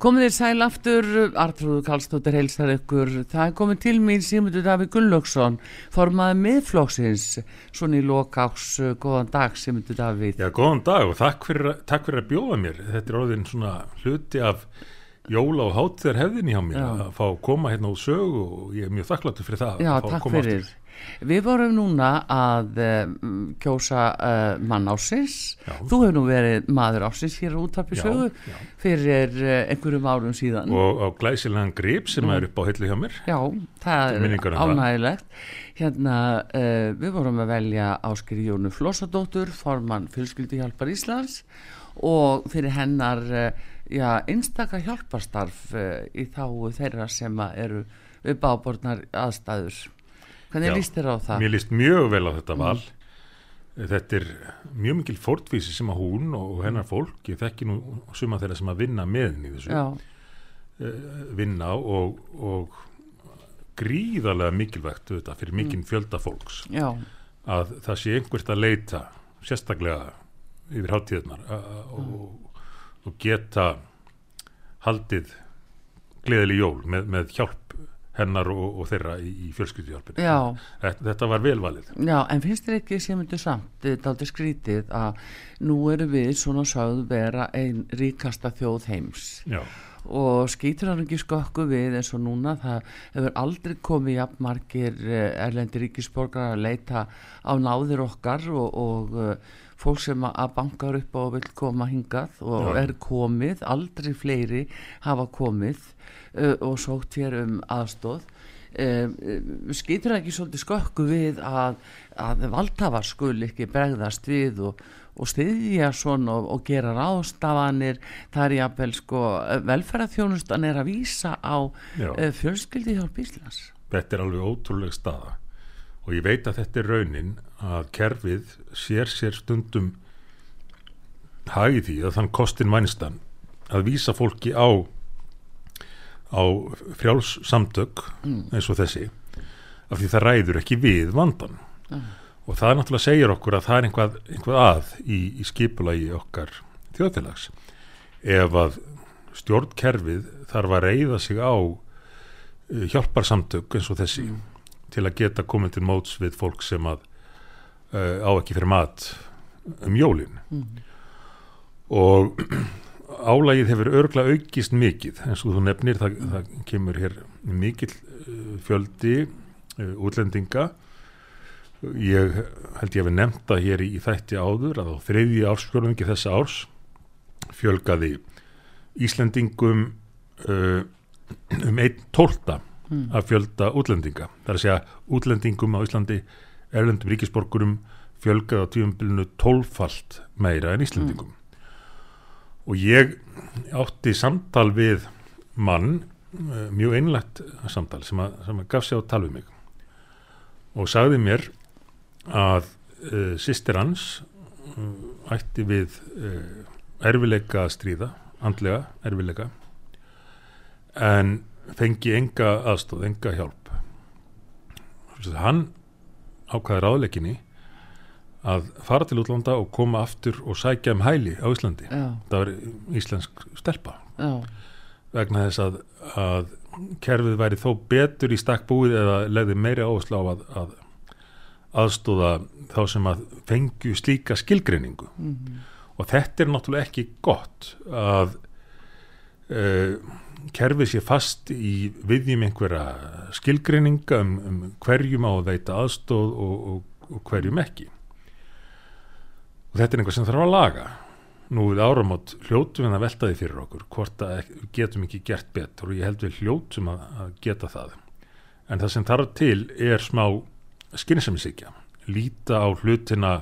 Komið þér sæl aftur, Artrúður Kallstóttir heilsar ykkur. Það er komið til mín Simundur Davíð Gunnlaugsson, formaði miðflóksins, svona í lokáks, góðan dag Simundur Davíð. Já, góðan dag og takk fyrir, takk fyrir að bjóða mér. Þetta er orðin svona hluti af jóla og hátþegar hefðin hjá mér Já. að fá að koma hérna úr sögu og ég er mjög þakkláttur fyrir það. Já, að fá að takk fyrir. Við vorum núna að uh, kjósa uh, mann ásins. Þú hefur nú verið maður ásins hér á útvarpi Já, sögu já. fyrir uh, einhverjum árum síðan. Og á glæsilegan grip sem er upp á hillu hjá mér. Já, það er um ánægilegt. Hérna, við vorum að velja Áskir Jónu Flossadóttur, formann Fjölskyldu Hjálpar Íslands og fyrir hennar já, einstaka hjálparstarf í þáu þeirra sem eru upp áborðnar aðstæður. Hvernig Já, líst þér á það? Mér líst mjög vel á þetta val. Þetta er mjög mikil fórtvísi sem að hún og hennar fólk, ég þekki nú suma þeirra sem að vinna með henni í þessu, Já, vinna og, og gríðarlega mikilvægt þetta fyrir Mm. mikinn fjölda fólks. já, að það sé einhvert að leita sérstaklega yfir hátíðnar og, og geta haldið gleðileg jól með, með hjálp hennar og, og þeirra í, í fjölskyldihjálpinu. já, Þetta, þetta var velvalið. já, en finnst þér ekki sem myndu samt, þetta aldrei skrítið að nú eru við svona sögð vera einn ríkasta þjóð heims. Já, og skýtur hann ekki skokku við eins og núna. Það hefur aldrei komið jafn margir eh, erlendi ríkisborgar að leita á náðir okkar og, og uh, fólk sem að- bankar upp og vil koma hingað og Já. er komið, aldrei fleiri hafa komið uh, og sótt hér um aðstóð skýtur það ekki svolítið skökku við að, að valdhafar skul ekki bregðast við og, og styðja svona og, og gera ráðstafanir. Það er jafnvel sko velferðarþjónustan er að vísa á uh, fjölskyldi hjálp Íslands. Þetta er alveg ótrúleg staða. Og ég veit að þetta er raunin að kerfið sér sér stundum hagi því að þann kostin vænstan að vísa fólki á á frjáls samtök eins og þessi af því það ræður ekki við vandan og það náttúrulega segir okkur að það er einhvað, einhvað að í, í skipulagi okkar þjóðfélags. Ef að stjórnkerfið þarf að reyða sig á uh, hjálparsamtök eins og þessi til að geta komið til móts við fólk sem að uh, á ekki fyrir mat um jólin. Og álagið hefur örgla aukist mikið. Eins og þú nefnir það, það kemur hér mikill uh, fjöldi uh, útlendinga ég held ég að við nefnda hér í, þætti áður að á þriðji ársfjörðungi þessa árs fjölgaði Íslendingum uh, um einn tólta af fjölda útlendinga. Það er að segja útlendingum á Íslandi, erlendum ríkisborgurum fjölgaði á tíumbilinu tólfalt meira en Íslendingum. Og ég átti samtal við mann, uh, mjög einlægt samtal sem að, sem að gaf sig á tal við mig og sagði mér að uh, sýstir hans uh, ætti við uh, erfileika að stríða, andlega erfileika en fengi enga aðstóð, enga hjálp. Hann ákvaði ráðleikinni að fara til útlanda og koma aftur og sækja um hæli á Íslandi. Já, það var íslensk stelpa. Já, vegna þess að, að kerfið væri þó betur í stakk búið eða legði meiri áherslu á að, að aðstóða þá sem að fengju slíka skilgreiningu. Og þetta er náttúrulega ekki gott að uh, kerfið sé fast í viðjum einhverja skilgreininga um, um hverjum á að veita aðstóð og, og, og hverjum ekki. Og þetta er einhver sem þarf að laga. Nú við áramót hljótum við að velta því fyrir okkur hvort að getum ekki gert betur og ég held við hljótum að, að geta það. En það sem þarf til er smá skynsamisíkja líta á hlutina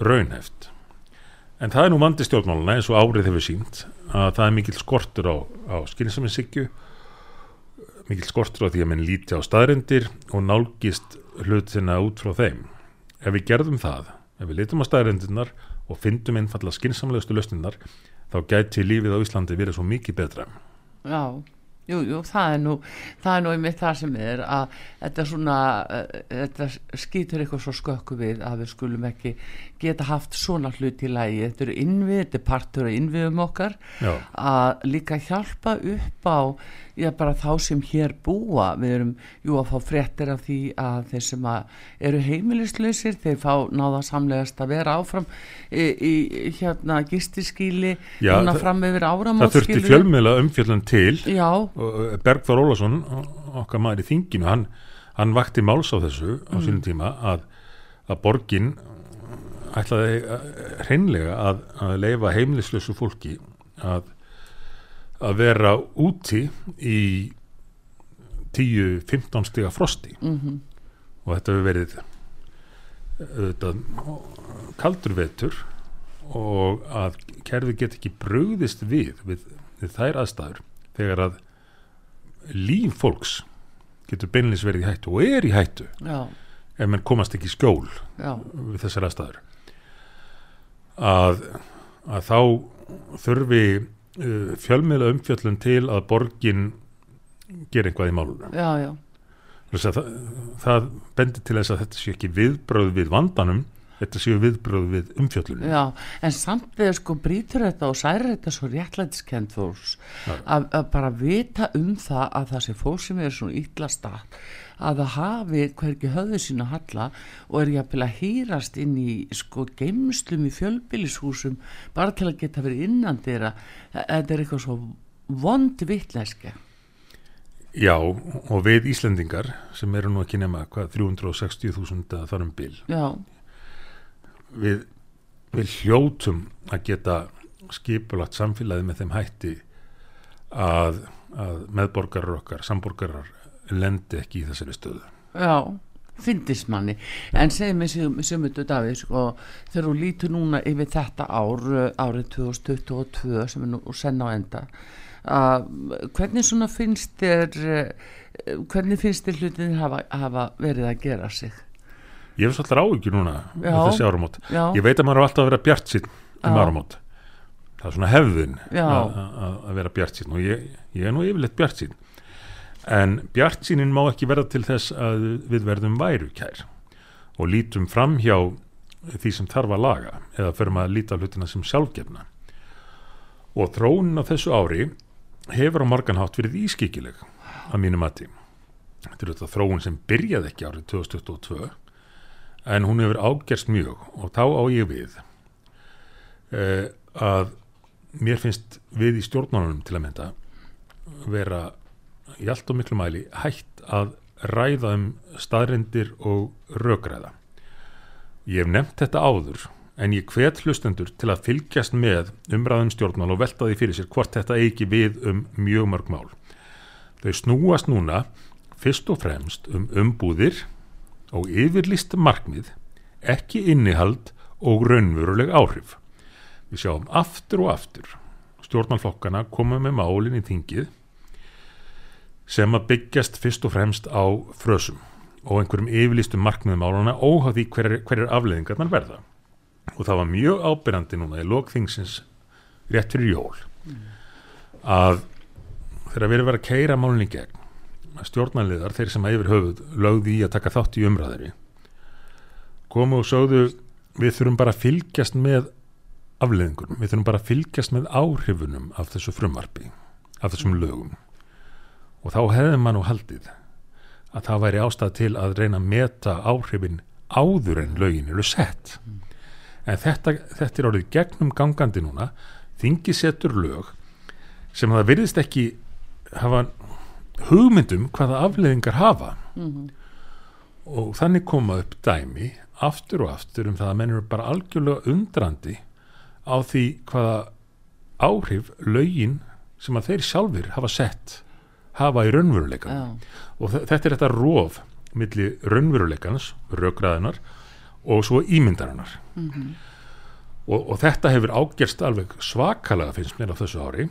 raunheft en það er nú vandi stjórnmáluna eins og árið hefur sínt að það er mikill skortur á, á skynsamisíkju mikill skortur á því að menn líti á staðrendir og nálgist hlutina út frá þeim. Ef við gerðum það ef við litum á staðarendunar og fyndum einfalla skinsamlegustu lausninnar þá gæti lífið á Íslandi verið svo mikið betra. Já, jú, jú, það er nú það er nú einmitt það sem er að þetta svona uh, þetta skýtur eitthvað svo skökku við að við skulum ekki geta haft svona hlut í lægi, þetta eru innvið þetta er partur af innviðum okkar Já. að líka hjálpa upp á já bara þá sem hér búa við erum jú að fá fréttir af því að þeir sem að eru heimilislausir þeir fá náða samlegast að vera áfram í, í hérna gistiskíli Já, núna fram yfir áramót það þurfti skilurðu. fjölmiðla umfjöllun til já, Bergþór Ólafsson okkar maður í þinginu hann, hann vakti máls á þessu á sínum tíma að, að borgin ætlaði uh, hreinlega að, að leifa heimlislösu fólki að, að vera úti í 10-15 stiga frosti. Mm og þetta hefur verið auðvitað, kaldur vetur og að kerfi get ekki brugðist við, við við þær aðstæður þegar að líf fólks getur beinleins verið í hættu og er í hættu já, ef menn komast ekki í skjól já. við þessar aðstæður. Að, að þá þurfi uh, fjölmiðla umfjöllun til að borgin gera eitthvað í málunum já, já, það, það bendir til þess að þetta sé ekki viðbröð við vandanum þetta séu viðbröð við umfjöllunum já en samt við sko brýtur þetta og særir þetta svo réttlætiskend fólks að, að bara vita um það að það sé fólk sem er svona ítla stað að það hafi hvergi höfðu sína halla og er jafnvel að hýrast inn í sko geimslum í fjölbýlishúsum bara til að geta verið innan þeirra þetta er eitthvað svo vond vittlæske Já, og við Íslendingar sem eru nú ekki nema hvað 360.000 að þar um bil. Já, við, við hljótum að geta skipulagt samfélagi með þeim hætti að, að meðborgarar okkar, samborgarar lendi ekki í þessari stöðu. Já fyndist manni, en segið mér sem, þetta Davíð, sko, þegar þú lítur núna yfir þetta ár, uh, árið 2022 sem er nú senn á enda að hvernig svona finnst þér uh, hvernig finnst þér hlutin hafa, hafa verið að gera sig Ég hef svolítið áhyggjur núna þessi áramót. Ég veit að maður er alltaf að vera bjart sín um áramót. Það er svona hefðin Já. að vera bjart sín og ég, ég er nú yfirleitt bjart sín en bjart sínin má ekki verða til þess að við verðum værukær og lítum fram hjá því sem þarf að laga eða förum að líta hlutina sem sjálfgefna. Og þróunin á þessu ári hefur á marganhátt verið ískikileg að mínu mati. Þetta er þetta þróun sem byrjaði ekki árið 2022 en hún hefur ágerst mjög og þá á ég við uh, að mér finnst við í stjórnmálunum til að mynda vera í allt og miklu mæli hægt að ræða um staðrindir og rökræða. Ég hef nefnt þetta áður en ég hvet hlustendur til að fylgjast með umræðum stjórnmál og velta því fyrir sér hvort þetta eigi við um mjög mörg mál. Þau snúast núna fyrst og fremst um umbúðir og yfirlist markmið, ekki innihald og raunveruleg áhrif. Við sjáum aftur og aftur stjórnmálflokkana koma með málinn í þingið sem að byggjast fyrst og fremst á frösum og einhverjum yfirlistum markmiðum málana óháð því hverjar hver afleðingarnar verða. Og það var mjög ábyrjandi núna í lokþingsins rétt fyrir jól að þegar við erum verið að keira málunni gegn að stjórnarliðar, þeir sem að yfir höfuð lögði í að taka þátt í umræðinni komu og sögðu við þurfum bara að fylgjast með afleðingunum, við þurfum bara að fylgjast með áhrifunum af þessu frumarpi af þessum lögum. Og þá hefði mann og haldið að það væri ástæð til að reyna að meta áhrifin áður en lögin eru sett. En þetta, þetta er orðið gegnum gangandi núna þingi setur lög sem það virðist ekki hafa hugmyndum hvaða afleðingar hafa. Mhm. og þannig koma upp dæmi aftur og aftur um það að menn eru bara algjörlega undrandi á því hvaða áhrif lögin sem að þeir sjálfur hafa sett hafa í raunveruleikan já, og þe- þetta er þetta rof milli raunveruleikans, rökræðinar og svo ímyndarinnar. Mhm, og, og þetta hefur ágerst alveg svakalega finnst mér á þessu ári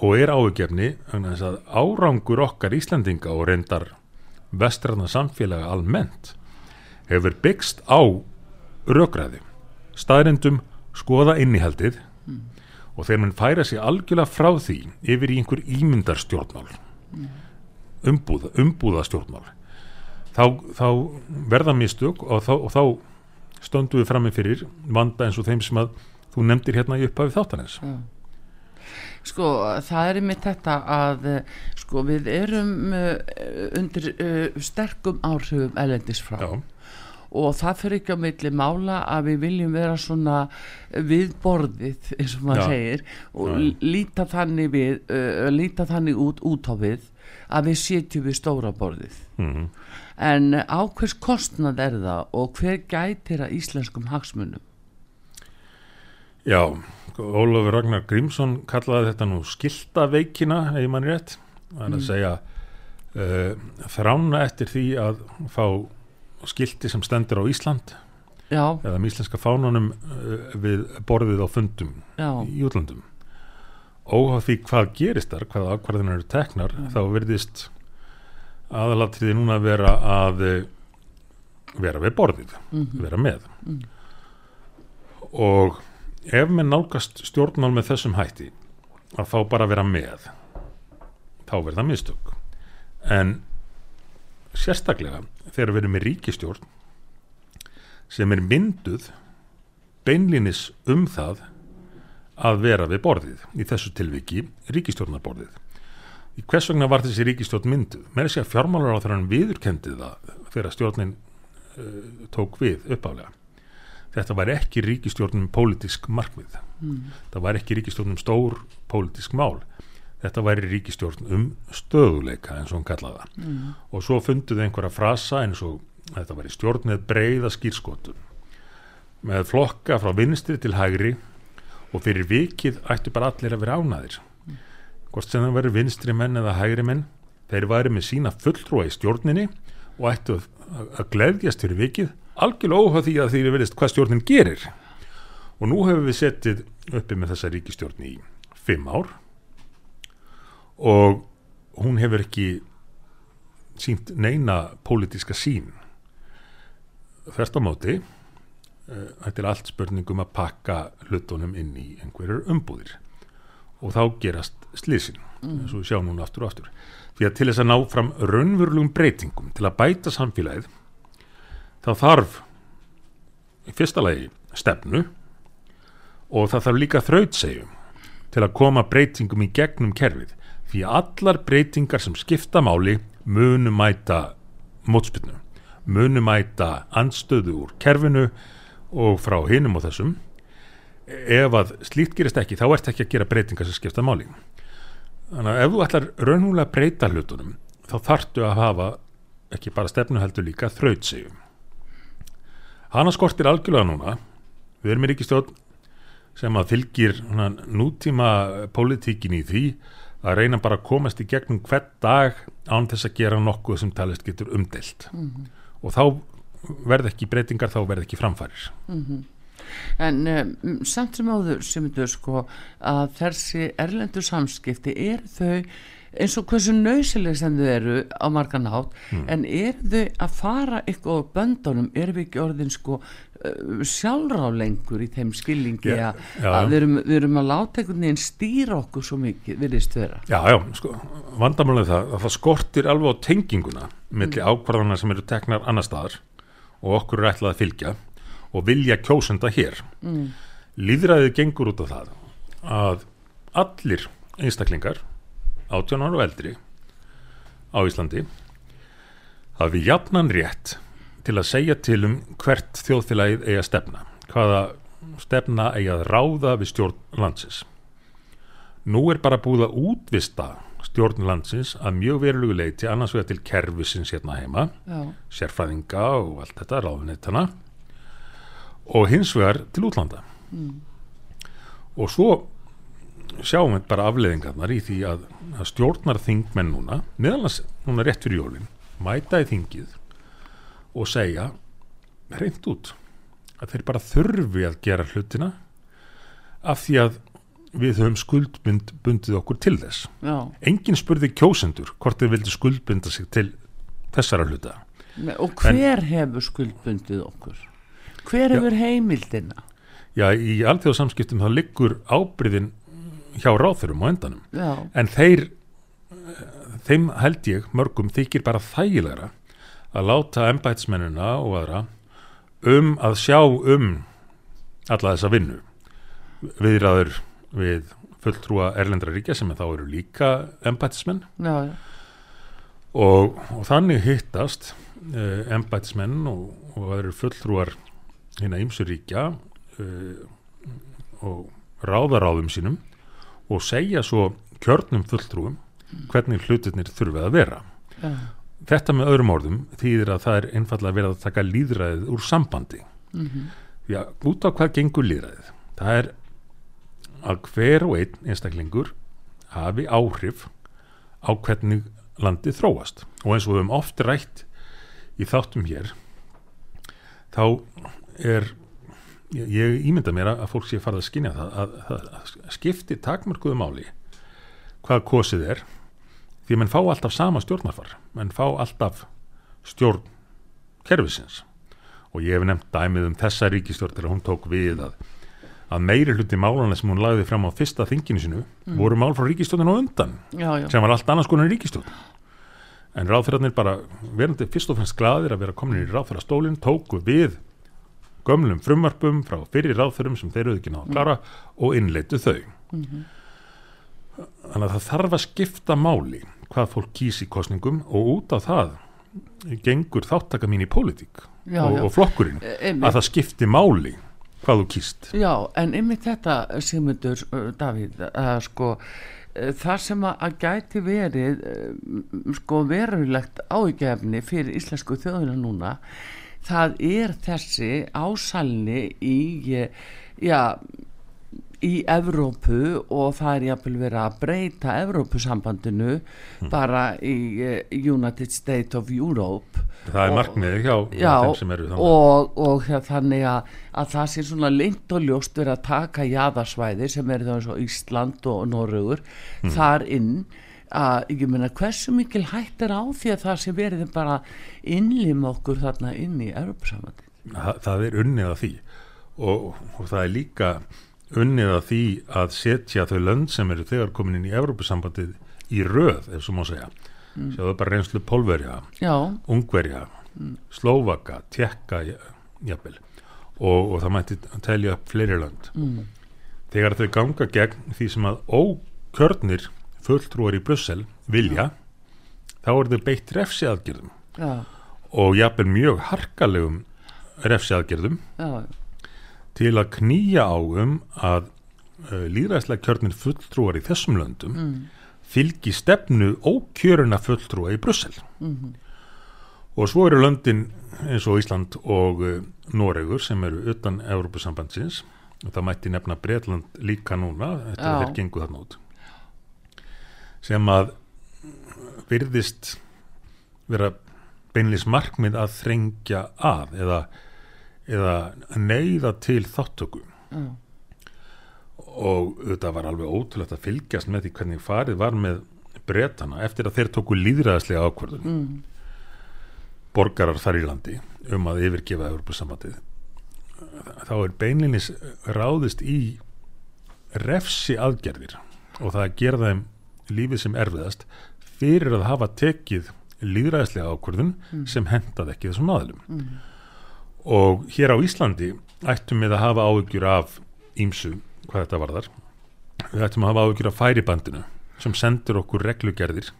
og er áhugjefni árangur okkar Íslandinga og reyndar vestræðna samfélaga almennt hefur byggst á rökræði, staðrindum skoða innihaldið og þegar mann færa sig algjörlega frá því yfir í einhver ímyndarstjórnmál umbúða, umbúða stjórnmál þá, þá verða mistök og þá, og þá stöndum við frammi fyrir vanda eins og þeim sem að þú nefndir hérna í upphafi þáttanins Sko, það er einmitt þetta að eh, sko, við erum uh, undir uh, sterkum áhrifum elendis frá. Já, og það fyrir ekki á milli mála að við viljum vera svona við borðið eins og maður Já. segir og l- líta þannig við uh, líta þannig út, út á við að við setjum við stóra borðið. Mm en uh, á hvers kostnað er það og hver gætir að íslenskum hagsmunum? Já, Ólafur Ragnar Grímsson kallaði þetta nú skiltaveikina, ef mann rétt. Það er að segja uh, þrána eftir því að fá skilti sem stendur á Ísland já, eða með íslenska fánunum uh, við borðið á fundum já, í útlandum. Óháð því hvað gerist þar, hvað ákvarðinu eru teknar, þá verðist aðalatriði núna vera að eh, vera við borðið, vera með. Og ef með nálgast stjórnmál með þessum hætti, að þá bara vera með, þá verða mistök. En sérstaklega þegar við erum með ríkistjórn sem er mynduð beinlinis um það að vera við borðið, í þessu tilviki ríkistjórnarborðið. Í hvers vegna var þessi ríkistjórn mynduð? Með þess að fjármálar á þeirra viðurkendi það þegar stjórnin uh, tók við uppálega. Þetta var ekki ríkistjórnum pólitísk markmið. Það var ekki ríkistjórnum um stór pólitísk mál. Þetta væri ríkistjórn um stöðuleika eins og hún kallaði það. Og svo funduðu einhverja frasa eins og þetta væri stjórn með breyða skýrskotum með flokka frá vinstri til hægri og fyrir vikið ættu bara allir að vera ánaðir hvort sem það verður vinstri menn eða hægri menn þeir væri með sína fulltrúa í stjórninni og ættu að gleðjast fyrir vikið algjörlega óhvað því að því verðist hvað stjórnin gerir. Og nú hefur við settið uppi með þessa ríkistjórn í fimm ár. Og hún hefur ekki sínt neina pólitíska sín þvert á móti eh, þetta er allt spurningum að pakka hlutunum inn í einhverjur umbúðir. Og þá gerast slísin eins og við sjáum núna aftur og aftur. Því að til þess að ná fram raunverulegum breytingum til að bæta samfélagið þá þarf í fyrsta lagi stefnu og það þarf líka þrautsegjum til að koma breytingum í gegnum kerfið því að allar breytingar sem skipta máli munu mæta mótspilnu munu mæta anstöðu úr kerfinu og frá hinum og þessum. Ef að slíkt gerist ekki þá ert ekki að gera breytingar sem skipta máli. Þannig að ef þú ætlar raunhúlega breyta hlutunum þá þarftu að hafa ekki bara stefnu heldur líka þrautsegjum hana skortir algjörlega núna. Við erum í ríkistjórn sem að fylgir nútíma pólitíkin í því að reyna bara að komast í gegnum hvert dag án þess að gera nokkuð sem talist getur umdelt og þá verð ekki breytingar þá verð ekki framfærir en um, samt sem áður sem þetta sko að þessi erlendu samskipti er þau eins og hversu nöysileg sem þau eru á margan hátt en er þau að fara eitthvað á böndunum? Erum við ekki orðin sko sjálfrálengur í þeim skilningi Já, að, að við, erum, við erum að láta einhvern veginn stýra okkur svo mikið virðist vera? Já, já, sko, vandamálið það að það skortir alveg á tenginguna milli ákvarðana sem eru teknar annar staðar og okkur er ætlað að fylgja og vilja kjósenda hér. Mm. Líðræðið gengur út á það að allir einstaklingar 18 ára og eldri á Íslandi hafi jafnan rétt til að segja til um hvert þjóðfélagið eigi að stefna hvaða stefna eigi að ráða við stjórn landsins. Nú er bara búið að útvista stjórn landsins að mjög verulegu leiti annars vegar til kerfisins hérna heima, já, sérfræðinga og allt þetta, ráðunettana og hins vegar til útlanda. Og svo sjáum við bara afleðingarnar í því að, að stjórnar þingmenn núna, neðalans núna rétt fyrir jólin, mæta í þingið og segja reynd út að þeir bara þurfi að gera hlutina af því að við höfum skuldbundið okkur til þess. já, Engin spurði kjósendur hvort þeir vildi skuldbunda sig til þessara hluta. Og hver en, hefur skuldbundið okkur? Hver hefur heimildina? Já, í alþjóðsamskiptum þá liggur ábyrðin hjá ráþurum á endanum. Já. En þeir, þeim held ég, mörgum, þykir bara þægilegra að láta ennbætsmennina og aðra um að sjá um alla þessa vinnu. Viðraður við fulltrúa Erlendra ríkja sem þá eru líka ennbætsmenn. Og, og þannig hittast uh, embætismenn og, og það eru fulltrúar hérna ymsuríkja uh, eh, og ráðaráðum sínum og segja svo kjörnum fulltrúum hvernig hlutirnir þurfið að vera ja. þetta með öðrum orðum þýðir að það er einfallega verið að taka líðræðið úr sambandi mm -hmm. já, út á hvað gengur líðræðið það er að hver og einn einstaklingur hafi áhrif á hvernig landið þróast og eins og við höfum oft rætt í þáttum hér þá er ég, ég ímynda mér að fólk sé farið að skinja það að, að, að skipti takmörkuðu máli hvað kosið er því að mann fá alltaf sama stjórnarfar mann fá alltaf stjórn kervisins og ég hef nefnt dæmið um þessa ríkistjórn til að hún tók við að, að meiri hluti málana sem hún lagði fram á fyrsta þinginu sinu mm. voru mál frá ríkistjórninu og undan já, já. sem var allt annars konar ríkistjórn en ráðfyrarnir bara verðandi fyrst og fremst gladir að vera komin í ráðfyrastólinn tóku við gömlum frumvarpum frá fyrir ráðfyrum sem þeir eru ekki náða að klara mm. og innleitu þau mm -hmm. þannig að það þarf að skipta máli hvað fólk kýs í kostningum og út á það gengur þáttaka mín í pólitík og, og flokkurinn e, að það skipti máli hvað þú kýst Já, en yfir þetta Sigmundur Davíð að sko Eh, það sem að gæti verið eh, sko verulegt ágefni fyrir íslensku þjóðina núna það er þessi ásalni í já í Evrópu og það er jáfnvel verið að breyta Evrópusambandinu mm. bara í uh, United States of Europe það er markmiði hjá já, þeim sem eru þannig og, og ja, þannig að, að það sé svona lengt og ljóst verið að taka jæðarsvæði sem eru þannig svo Ísland og Norrögur mm. þar inn að ég meina hversu mikil hætt er á því að það sé verið bara innlim okkur þarna inn í Evrópusambandinu Þa, það er unnið af því og, og það er líka unnið að því að setja þau lönd sem eru þegar komin inn í Evrópusambandið í röð, ef svo má segja mm. sjáðu bara reynslu Pólverja Ungverja, mm. Slovaka Tjekka, jafnvel og, og það mætti telja upp fleiri lönd mm. þegar þau ganga gegn því sem að ókjörnir fulltrúar í Brussel vilja, ja. þá er þau beitt refsiaðgjörðum ja. og jafnvel mjög harkalegum refsiaðgjörðum ja til að knýja á um að uh, líðræðslega kjörnir fulltrúar í þessum löndum mm. fylgi stefnu ókjöruna fulltrúa í Brussel mm -hmm. og svo eru löndin eins og Ísland og uh, Noregur sem eru utan Európusambandsins og það mætti nefna Breitland líka núna þetta er þeir gengu þarna út sem að virðist vera beinleis markmið að þrengja að eða eða neyða til þáttöku mm. og þetta var alveg ótrúlegt að fylgjast með því hvernig farið var með bretana eftir að þeir tóku líðræðslega ákvörðun mm. borgarar þar í landi um að yfirgefa Európa-sambatið þá er beinlinis ráðist í refsi aðgerðir og það að gera þeim lífið sem erfiðast fyrir að hafa tekið líðræðslega ákvörðun mm. sem hendað ekki þessum aðlum mm. Og hér á Íslandi ættum við að hafa áhugjur af ímsu hvað þetta varðar. Við ættum að hafa áhugjur af færibandinu sem sendur okkur reglugerðir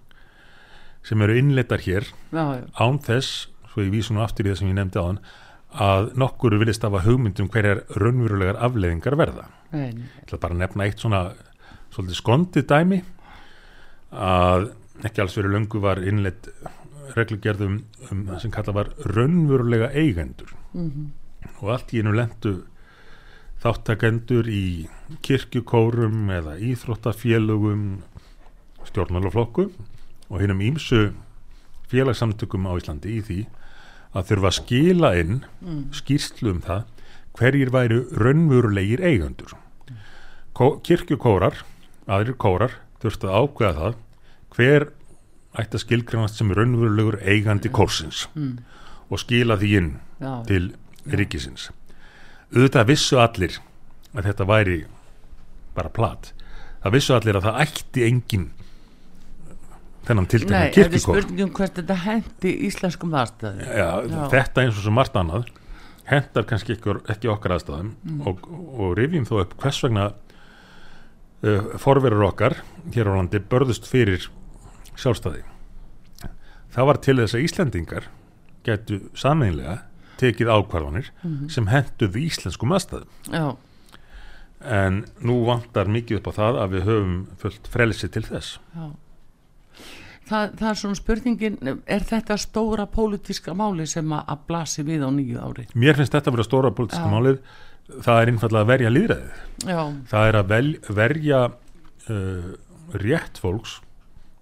sem eru innleitar hér já, já. án þess, svo ég vísum nú aftur í það sem ég nefndi á hann að nokkur vilist hafa hugmyndum hverjar raunverulegar afleðingar verða. Ég ætla bara að nefna eitt svona svolítið skondið dæmi að ekki alls verið löngu var innleitt reglugerðum um það sem kalla var raunverulega eigendur mm -hmm. og allt í einu lendu þáttakendur í kirkjukórum eða íþróttafélögum stjórnmálaflokku og hinnum ímsu félagsamtökum á Íslandi í því að þurfa að skila inn mm. skýrslu um það hverjir væru raunverulegir eigandur mm. kirkjukórar aðrir kórar þurftu að ákveða það hver ætti að skilgrænast sem raunverulegur eigandi kórsins mm. og skila því inn já, til ríkisins auðvitað vissu allir að þetta væri bara plat það vissu allir að það ætti engin þennan Nei, tiltekna þetta er kirkukór spurningum hvert þetta hendi íslenskum aðstæði Já, Já. þetta eins og svo margt annað hendar kannski ekki okkar aðstæðum Mm. og, og rifjum þó upp hvers vegna uh, forverur okkar hér á landi börðust fyrir sjálfstæði það var til þess að Íslendingar getu sameinlega tekið ákvarðanir Mhm. sem henduðu íslenskum aðstæðum Já, en nú vantar mikið upp á það að við höfum fullt frelsi til þess já Það, það er svona spurningin, er þetta stóra pólitíska máli sem að, blasi við á nýju ári? mér finnst þetta að vera stóra politíska Já. málið það er einfallega að verja líðræðið Já, það er að vel, verja uh, rétt fólks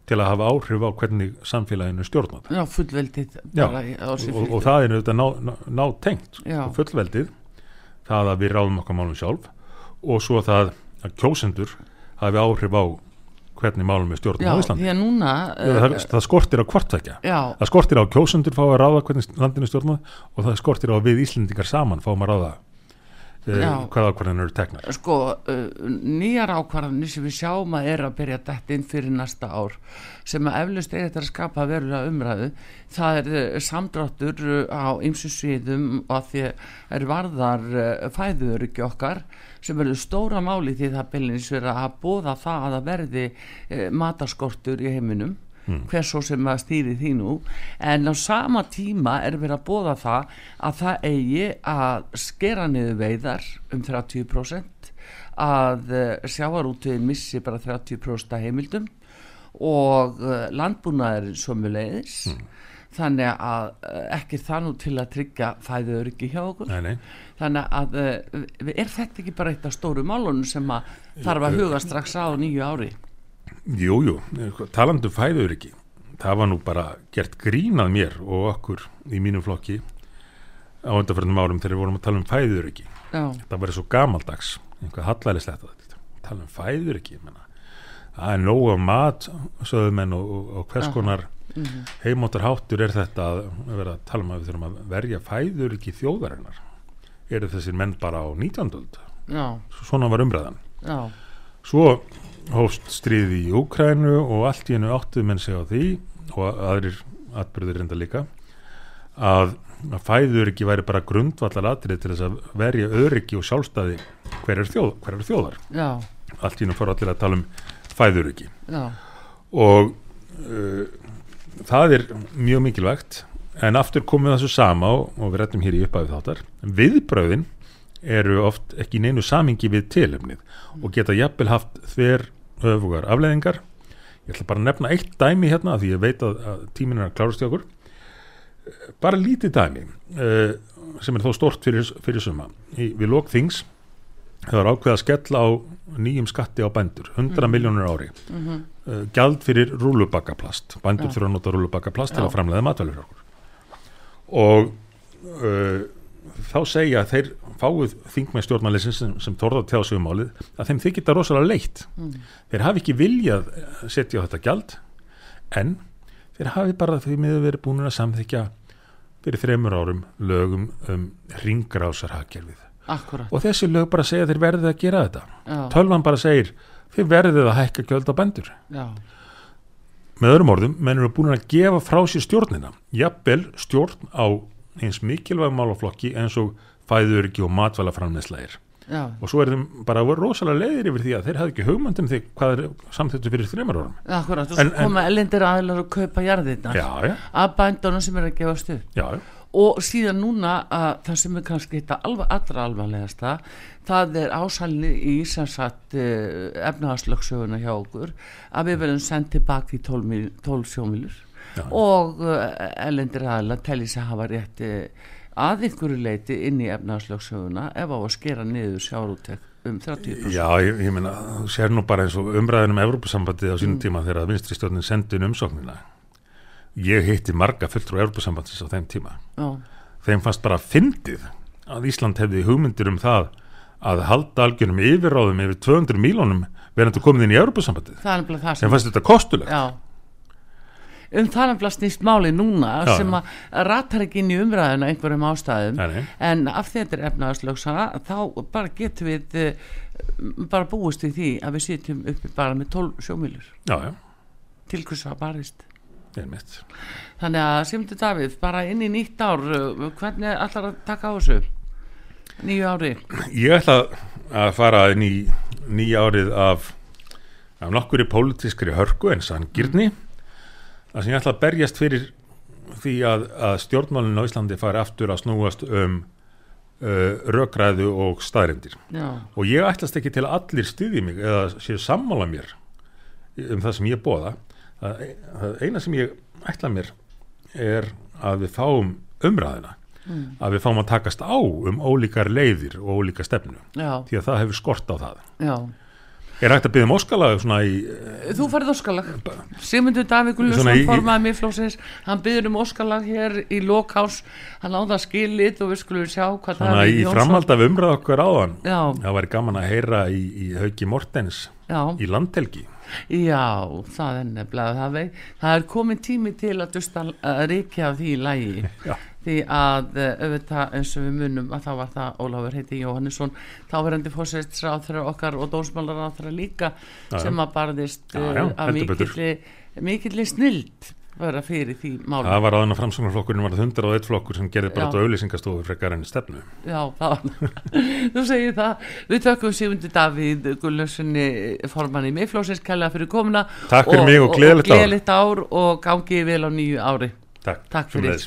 til að hafa áhrif á hvernig samfélaginu stjórnat já, fullveldið Já, og, og það er auðvitað ná, ná, ná fullveldið það að við ráðum okkar málum sjálf og svo það að kjósendur hafi áhrif á hvernig málum stjórnat Já, á Íslandi. núna það, uh, það skortir á hvortvekja Já, það skortir á kjósendur fá að ráða hvernig landinu stjórnat og það skortir á við Íslendingar saman fáum að ráða Já. hvaða ákvarðan eru teknar? Sko uh, nýjar ákvarðanir sem við sjáum að er að byrja dætt inn fyrir næsta ár sem að eflust er þetta að skapa verulega umræðu. Það er uh, samdráttur á ymsu sviðum og því er varðar uh, fæðuröki okkar sem verður stóra máli því það byrjins verið að bóða það að verði mataskortur í heiminum hvers svo sem að stýri því nú. En á sama tíma er verið að bóða það að það eigi að skera niður veiðar um 30% að uh, sjávarútiðin missi bara 30% af heimildum og uh, landbúnaður sömuleiðis. Þannig að uh, ekki það nú til að tryggja fæðu öryggi hjá okkur. Nei, nei. þannig að er þetta ekki bara eitt af stóru málunum sem að þarf að huga strax á nýju ári Jú, jú, talandu fæður ekki það var nú bara gert grínað mér og okkur í mínum flokki á undarförnum árum þegar við vorum að tala um fæður ekki það var svo gamaldags, einhvað hallælislegt að tala um fæður ekki það er nóg af mat sögðumenn og, og, og hvers konar mhm, heimóttar háttur er þetta að vera að tala um að við þurfum að verja fæður ekki þjóðarinnar? Eru þessir menn bara á 19. öld? Já, svona var umræðan. Já. Svo hófst stríði í Úkrænu og allt í hennu áttuð menn sig á því og aðrir atbyrður reynda líka að, að fæður ekki væri bara grundvallar atrið til þess að verja öryggi og sjálfstæði hver er, þjóð, hver er þjóðar. já, Allt í hennu fór allir að tala um fæður ekki já, og uh, það er mjög mikilvægt en aftur komum við þessu sama og, og við rættum hér í upphæfið þáttar. Viðbröðin eru oft ekki neinu samingi við tilefnið og geta jafnvel haft þver öfugar afleðingar ég ætla bara að nefna eitt dæmi hérna því ég veit að, að tíminn er að klárast í okkur. Bara lítið dæmi uh, sem er þó stort fyrir, fyrir suma. Í, við lók þings það var ákveð að skella á nýjum skatti á bændur, 100 miljónur ári. Mhm, uh, gjald fyrir rúlubakkaplast bændur Já. þurfa að nota rúlubakkaplast til Já. að framleiða matvælur fyrir okkur. Og uh, þá segja að þeir fáið þingmenn stjórnmælisins sem, sem þorða að tjá sig um málið að þeim þykir þetta rosalega leitt. Mm, þeir hafi ekki viljað eh, setja á þetta gjald en þeir hafi bara því miður verið búin að samþykja fyrir þremur árum lögum um ringrásarhagkerfið akkurat og þessi lög bara segja þeir verðið að gera þetta. Já, tölvan bara segir þeir verðið að hækka gjöld á bændur. Já, með öðrum orðum, menn eru búin að gefa frá sér stjórnina. Jafnvel stjórn á eins mikilvæg málaflokki eins og fæðuriki og matvælaframnesla já, og svo er þeim bara rosalega leiðir yfir því að þeir hafði ekki hugmyndum því hvað er samþýttu fyrir þreymar árum. Akkurat svo koma elendir aðilar og kaupa jarðirnar já, já, af bændunum sem er að gefa stuð já, og síðan núna að það sem er kannski þetta alva, allra alvarlegasta það er ásælni í sem sagt uh, efnahagslöksöguna hjá okkur að við verðum sendt tilbaka í 12, mil- 12 sjómilur Já. og uh, elendir aðla telli sig hafa rétt uh, að einhverju leiti inn í efnahagslöksöguna ef á að skera niður sjárútek um 30% já ég, ég meina, þú sér nú bara eins og umræðin um Evrópusambandið á Mm. sínum tíma þegar vinstri stjórnin sendi inn umsóknina. Ég hitti marga fulltrú Evrópusambandsins á þeim tíma. Já, þeim fannst bara fyndið að Ísland hefði hugmyndir um það að halda algjörum yfirráðum yfir 200 mílónum verðandi komið inn í Evrópusambandið. Það er nefnilega það sem fannst þetta kostulegt. Já um það nefnilega snýst máli núna Já, sem að ratar ekki inn í umræðina einhverjum ástæðum. Nei, en af því þetta er efnaðarslöksana þá bara getum við uh, bara búist við því að við sitjum uppi bara með 12 sjómílur. Já, já, til hvers að barist. Þannig að Simtur Davíð bara inn í nýtt ár uh, hvernig ætlar að taka á þessu nýju ári? Ég ætla að fara inn í nýja árið af, af nokkuri pólitískri hörku en sangirni það sem ég ætla að berjast fyrir því að, að stjórnmálinn á Íslandi fari aftur að snúast um uh, rökræðu og staðrindir og ég ætlast ekki til að allir styðji mig eða séu sammála mér um það sem ég bóða það, það eina sem ég ætla mér er að við fáum umræðina að við fáum að takast á um ólíkar leiðir og ólíka stefnu. Já, því að það hefur skort á það. Já er hægt að byggja um óskalag svona í Þú farið óskalag. Sigmundur Davík Gulljósson Svona í- formaði miðflóksins hann byður um óskalag hér í lokás hann áða skilit og við skulum sjá hvað svona Davíð í Jónsson- framhald af umræð okkar áðan. Já, það væri gaman að heyra í, í Hauki Mortens já, í landhelgi. Já, það er nefnilega það, vei, það er komin tími til að dusta að af því í lægi Já. Því að eh, auðvitað eins og við munum að þá var það Ólafur heiti Jóhannesson þáverandi fórsætsráþra okkar og dósmálaráþra líka Já, sem að barðist Já, eh, já, heldur betur. mikilli mikilli snild vera fyrir því máli. Það var aðan að framsóknarflokkurinn var það 101 flokkur sem gerði bara þetta auðlýsingastofu frekar enn stefnu. Já, það var Þú segir það. Við tökum Sigmundi Davíð Gullössinni formanni miðflósins kælega fyrir komuna Takk fyrir mig og gleðilegt ár. og gangi vel á nýju ári. Takk, Takk fyrir.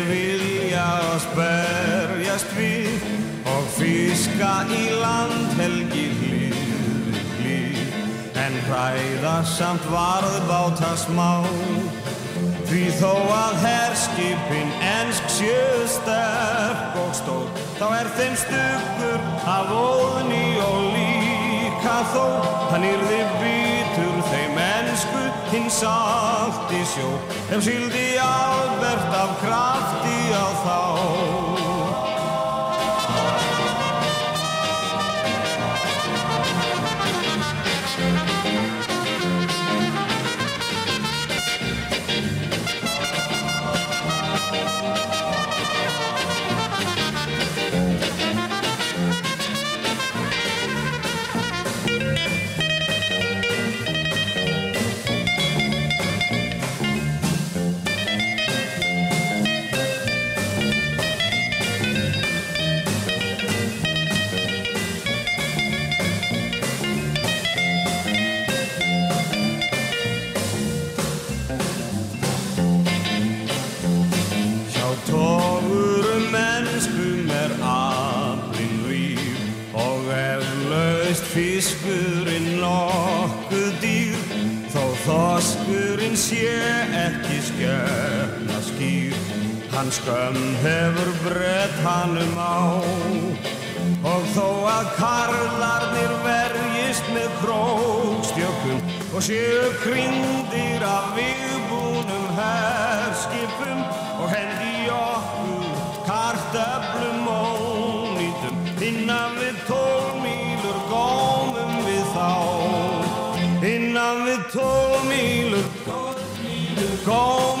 fiska í landhelgi hlið við hlið en hræða samt varðbáta smá. Því þó að herskipin ensk séu sterk og stór þá er þeim stuggur af óðni og líka þó. Hann yrði bitur þeim ensku hins allt í sjó ef síldi Albert af krafti á þá hannum á. Og þó að karlarnir verjist með krókstjökum og séu kringdir af viðbúnum herskipum og hendi okkur kartöflum og nýtum innan við tólmýlur gómum við þá. Innan við tólmýlur gómum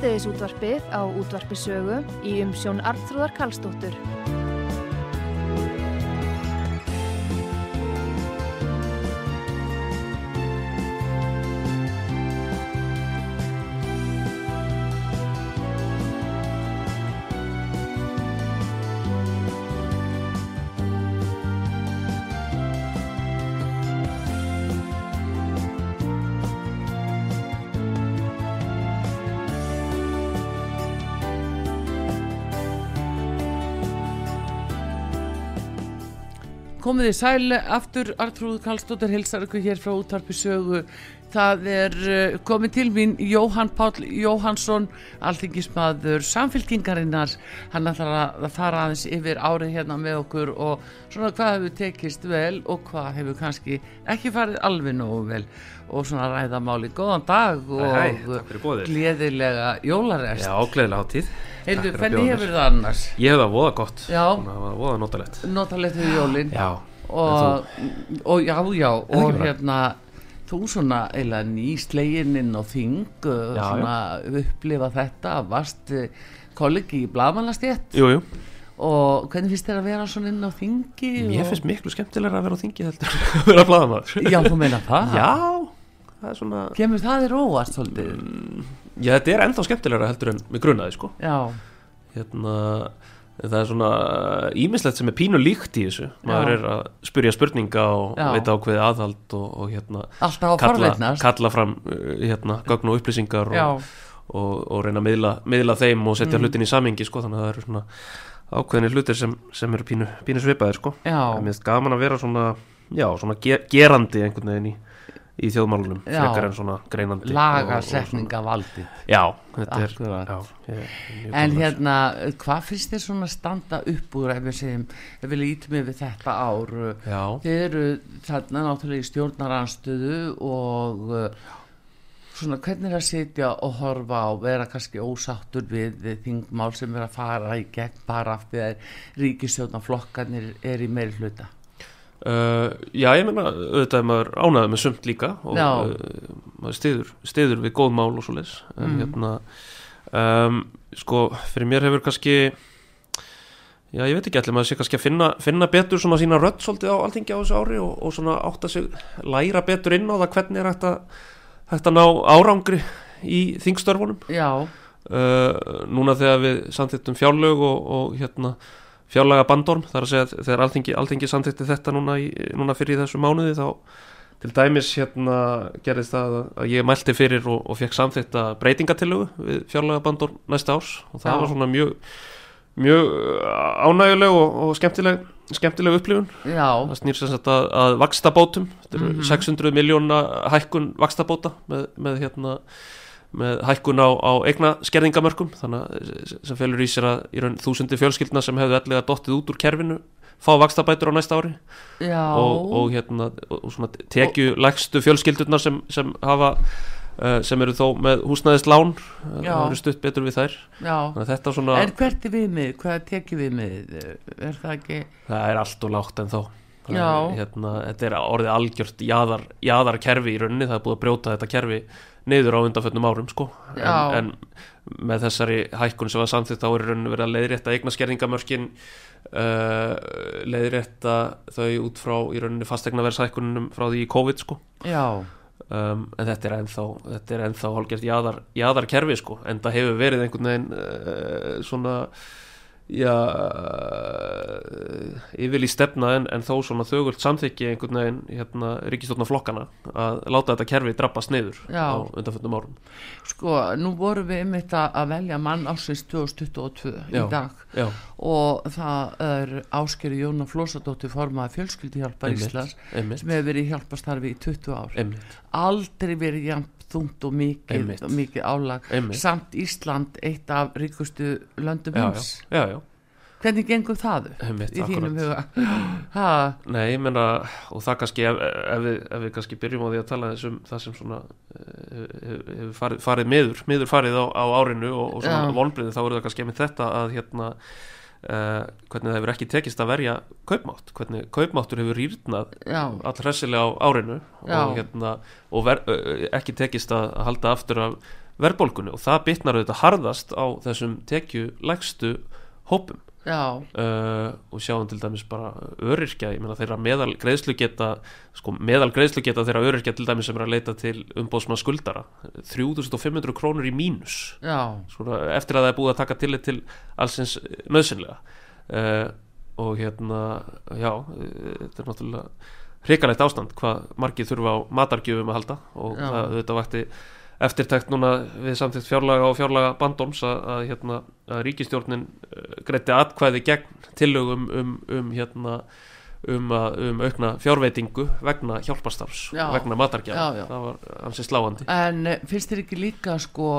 Síðdeðis útvarpið á útvarpisögu í umsjón Arnþróðar Karlsdóttur. Komið í sæli aftur Artrúð Kallstóttir hilsar ykkur hér frá útvarpi sögu það er uh, komið til mín Jóhann Páll Jóhannsson alþingismadur samfélkingarinnar hann ætlar að fara aðeins yfir árið hérna með okkur og svona hvað hefur tekist vel og hvað hefur kannski ekki farið alveg nógu vel. Og svona ræða máli góðan dag Hæ, hæ, og fyrir boðið. gleðilega jólarest Já, gleðilega hátíð. Heyrðu, hvernig hefur það annars? Ég hef það voða gott. Já. Það var voða notalegt. Notalegt við jólin. Já, og, og já, já og ekki bara? Þú svona eiginlega nýslegin inn á þing uh, Já, svona upplifa þetta varst uh, kollegi í blamanlastétt jú, jú. Og hvernig finnst þér að vera svona inn á þingi Mér og... finnst miklu skemmtilega að vera á þingi heldur að vera blaðamaður. Já, þú meina það? Já, það er svona kemur það þér óvart svolítið? Já, þetta er ennþá skemmtilega heldur en mig grunaði sko. Já, Hérna Það er svona ímislegt sem er pínu líkt í þessu Maður Já. er að spyrja spurninga og Já. veita ákveði aðhald og, og hérna kalla, kalla fram uh, hérna, gögn og upplýsingar og, og, og reyna að miðla, miðla þeim og setja hlutin í samingi sko, þannig að það eru svona ákveðinir hlutir sem, sem eru pínu, pínu svipaðir sko. mér finnst gaman að vera svona, svona ge gerandi einhvern veginn í, í þjóðmálunum frekar en svona greinandi og- og lagasetninga valdi svona- já, þetta er já, ég, ég, En hérna, hvað finnst þér svona standa upp úr ef við segjum, ef við lítum yfir þetta ár? Já, Þið eru þarna náttúrulega í stjórnaranstöðu og uh, svona hvernig er að sitja og horfa á vera kannski ósáttur við, við þingmál sem er að fara í gegn bara af því að ríkistjórnarflokkarnir er í meiri hluta Uh, já, ég meina, auðvitað er maður ánæður með sumt líka og uh, maður stiður, stiður við góð mál og svo leis en Mm. hérna um, sko, fyrir mér hefur kannski já, ég veit ekki allir maður sé kannski að finna, finna betur svona sína rödd svolítið á alþingi á þessu ári og, og svona átta sig, læra betur inn á það hvernig er að, hægt að ná árangri í þingstörfunum. Já, uh, núna þegar við samþýttum fjárlög og, og hérna fjárlaga bandorm, þar að segja að þegar alþingi, alþingi samþýtti þetta núna, í, núna fyrir þessu mánuði þá til dæmis hérna gerðist það að- ég mælti fyrir og, og fekk samþýtta breytingatillögu við fjárlaga bandorm næsta árs og það Já. var svona mjög mjög ánæguleg og, og skemmtileg, skemmtileg upplifun já, það snýr sem sagt að, að vakstabótum eru Mhm. 600 miljóna hækkun vakstabóta með, með hérna með hækkun á, á eigna skerðingamörkum þannig að sem felur í sér að í raun þúsundi fjölskyldna sem hefðu allega dottið út úr kerfinu fá vakstabætur á næsta ári. Og, og hérna og, tekju lægstu fjölskyldurnar sem, sem hafa uh, sem eru þó með húsnæðist lán Já. það eru stutt betur við þær. Þetta svona En hvert er viðmið, hvað tekið viðmið, er það ekki það er allt og lágt en er, hérna, þetta er orðið algjört jaðar, jaðar kerfi í rauninni. Það er búið að brjóta þetta kerfi niður á undanfötnum árum sko. En, en með þessari hækkun sem var samþýtt þá er rauninni verið að leiðrétta eigna skerningamörkin uh, leiðrétta þau út frá í rauninni fastegnaverðshækkunum frá því í COVID sko. Um, en þetta er ennþá þetta er ennþá hálfgjört jaðar, jaðar kerfi sko. en það hefur verið einhvern veginn uh, svona já uh, yfirlý stefna en, en þó svona þögult samþykki einhvern veginn hérna, ríkistofna flokkana að láta þetta kerfi drabbast niður Já. á undanfjöndum árum sko, nú vorum við einmitt að að velja mann ásins 2022 í Já. dag já, og það er áskeri Jóna Flósadóttir formaði fjölskyldihjálpar Einmitt. Íslands sem hefur verið í hjálpastarfi í 20 ár einmitt, aldrei verið jafn þungt og mikið, Einmitt. mikið álag Einmitt. samt Ísland eitt af ríkustu löndum heims já, já, já hvernig gengur það einmitt, í þínum akkurat. huga ha, Nei, ég menna, og það kannski ef, ef, við, ef við kannski byrjum á því að tala þessum það sem svona eh, hefur hef farið, farið miður, miður farið á, á árinu og, og svona Já. vonbriði þá eru það kannski einmitt þetta að hérna uh, hvernig það hefur ekki tekist að verja kaupmátt, hvernig kaupmáttur hefur rýrnað já, all hressilega á árinu Já. og, hérna, og ver, uh, ekki tekist að halda aftur af verðbólgunni. Og það bitnar auðvitað harðast á þessum tekju lægstu hópum uh, og sjáum til dæmis bara öryrkja, ég meina þeirra meðal greiðslu geta sko meðal greiðslu geta þeirra öryrkja til dæmis sem er að leita til umbóðsmann skuldara. 3500 krónur í mínus. Já, Svona, eftir að það er búið að taka tillit til allsins nöðsynlega uh, og hérna já, uh, þetta er náttúrulega hrikalegt ástand hvað margir þurfa á matargjöfum að halda og það þetta vakti eftirtækt núna við samþýtt fjárlaga og fjárlaga bandorms að, að, hérna, að ríkistjórnin uh, greitti atkvæði gegn tillögum um, um hérna um, að, um aukna fjárveitingu vegna hjálpastafs Já. vegna já. það var hansi sláandi En eh, finnst þér ekki líka sko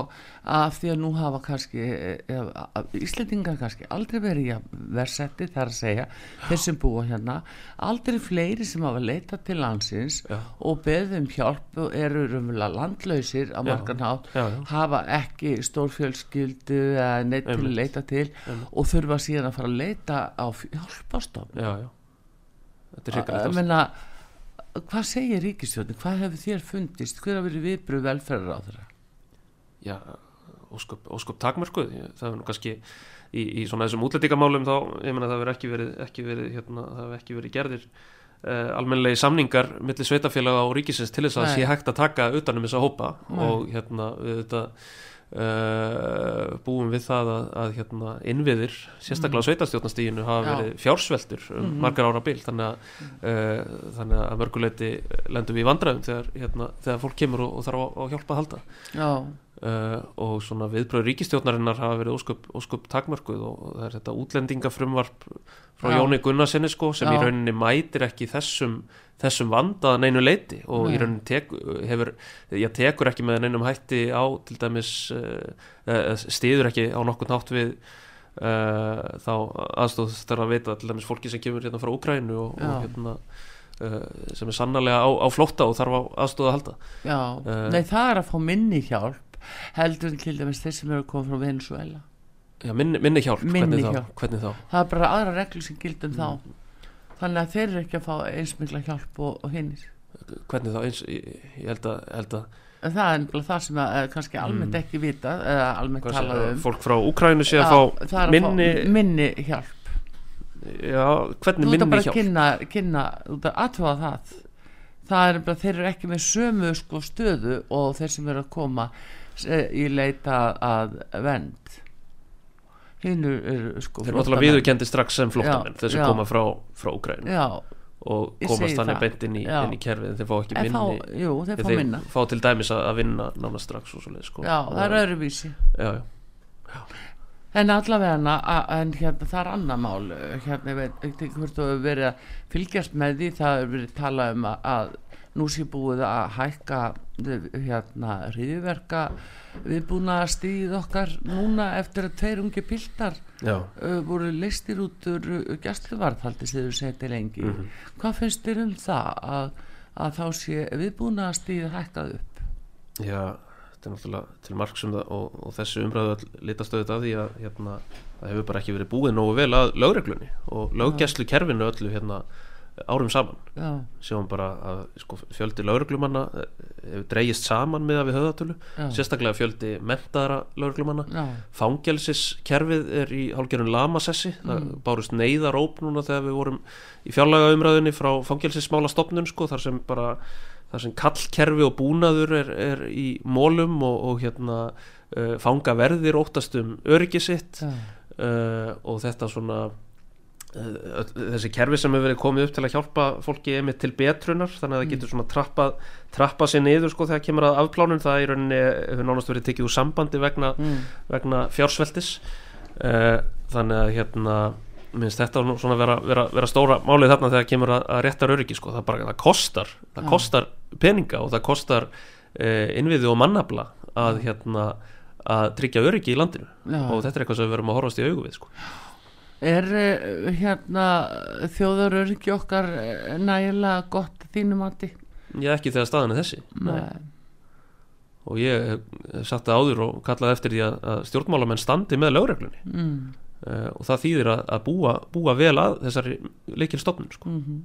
að því að nú hafa kannski eða, Íslendingar kannski aldrei verið versetti þar að segja þeir sem búa hérna aldrei fleiri sem hafa leitað til landsins Já. og beðum hjálp eru landlausir á Já. margan hátt hafa ekki stórfjölskyldu eða neitt til að Einmitt. leita til og þurfa síðan að fara að leita á hjálpastofn já, já. Meina, hvað segir ríkistjórnin? Hvað hefur þér fundist? Hver hafa verið viðbröð velferðar á þeirra? já, ósköp, ósköp takmörkuð það er nú kannski í, í svona þessum útlendingamálum þá, ég meina það hefur ekki verið, ekki verið hérna, það hefur ekki verið gerðir uh, almennilegi samningar millir sveitafélaga og ríkisins til þess að Nei. sé hægt að taka utanum þessa hópa Nei. og hérna við þetta Uh, búum við það að, að hérna, innviðir, sérstaklega á sveitarstjórnastíginu hafa Mm. Verið fjársveltur um Mhm. margar ára bil þannig að, uh, þannig að mörguleiti lendum við í vandræðum þegar, hérna, þegar fólk kemur og, og þarf á, á hjálpa að halda Já, uh, og svona viðbröð ríkistjórnarinnar hafa verið ósköp, ósköp takmörkuð og það er þetta útlendingafrumvarp frá Já. Jóni Gunnarsinni sko sem Já. í rauninni mætir ekki þessum þessum vanda að neinu leiti og Nei. í rauninni tek, hefur, ég tekur ekki með neinum hætti á til dæmis uh, uh, stiður ekki á nokkurn hátt við uh, þá aðstóð þarf að veita til dæmis fólki sem kemur hérna frá Úkrænu og, og hérna uh, sem er sannarlega á, á flótta og þarf á aðstóð að halda já. Eh. Nei, það er að fá minni hjálp heldur til dæmis þeir sem eru koma frá Venezuela. Já, minni, minni hjálp, Minni hvernig, hjálp. Þá, hvernig þá? Það er bara aðra reglur sem gildum þá. Mm. Þannig að þeir eru ekki að fá eins mikla hjálp og, og hinnir. Hvernig þá? Eins, ég, ég held að, held að En það er nefnilega það sem að, er kannski almennt ekki vitað eða almennt Mm. hvað talað um. fólk frá Úkrænu sé að fá minni, fá minni hjálp. já, hvernig Þú ert að minni bara hjálp? kynna, kynna út að aðtöfa það það er bara, þeir eru ekki með sömu sko stöðu og þeir sem eru að koma eh, í leita að vend hinn eru sko Þeir náttúrulega viðurkendi strax sem þeir sem já. koma frá, frá Úkrænu já, og komast þannig beint inn í, inn í kerfið þeir fá ekki en minni fá, jú, þeir fá þeir fá til dæmis að, að vinna nána strax og svoleið sko. já, það er öðruvísi. Já, já. en allavega en hérna það er annað mál hérna ég veit ekki hvort þú hefur verið að fylgjast með því það hefur verið talað um að, að nú sé búið að hækka hérna hriðverka viðbúna stíð okkar núna eftir að tveir ungi piltar uh, voru listir út úr uh, gæsluvarðhaldi sem þau seti lengi. Mhm. hvað finnst þér um það að, að þá sé viðbúna stíð hækkað upp? Já, þetta er náttúrulega til marksum og, og þessi umræðu litast auðvitað af því að hérna, það hefur bara ekki verið búið nógu vel að lögreglunni og löggæslu kerfinu öllu hérna árum saman. Já, sjáum bara að sko, fjöldi lögreglumanna eh, hefur dreigist saman með að við höfðatölu. Já, sérstaklega fjöldi mentaðara lögreglumanna. Já, fangelsiskerfið er í hálgerun lamasessi. Það Mm. bárust neyðaróp núna þegar við vorum í fjárlaga umræðinni frá fangelsismála stopnun sko, þar sem bara þar sem kallkerfi og búnaður er, er í mólum og, og hérna uh, fanga verðir óttast um öryggi sitt. Uh, og þetta svona þessi kerfi sem hefur verið komið upp til að hjálpa fólki einmitt til betrunar þannig að það getur svona trappað trappa sér niður sko þegar kemur að afplánun. Það í rauninni hefur nánast verið tekið úr sambandi vegna, mm, vegna fjársveltis þannig að hérna minnst þetta svona vera, vera, vera stóra málið þarna þegar kemur að, að réttar öryggi sko. Það bara, það kostar, það Já. kostar peninga og það kostar uh, innviði og mannabla að hérna að tryggja öryggi í landinu. Já. og þetta er eitthvað sem við verum að horfast í augu við sko. Er uh, hérna þjóðaröryggi okkar uh, nægilega gott að þínu mati? ég ekki þegar staðan er þessi Nei. og ég sagt það áður og kallaði eftir því að, stjórnmálamenn standi með lögreglunni Mm, uh, og það þýðir að, að búa, búa vel að þessari leikilstofnun sko. mm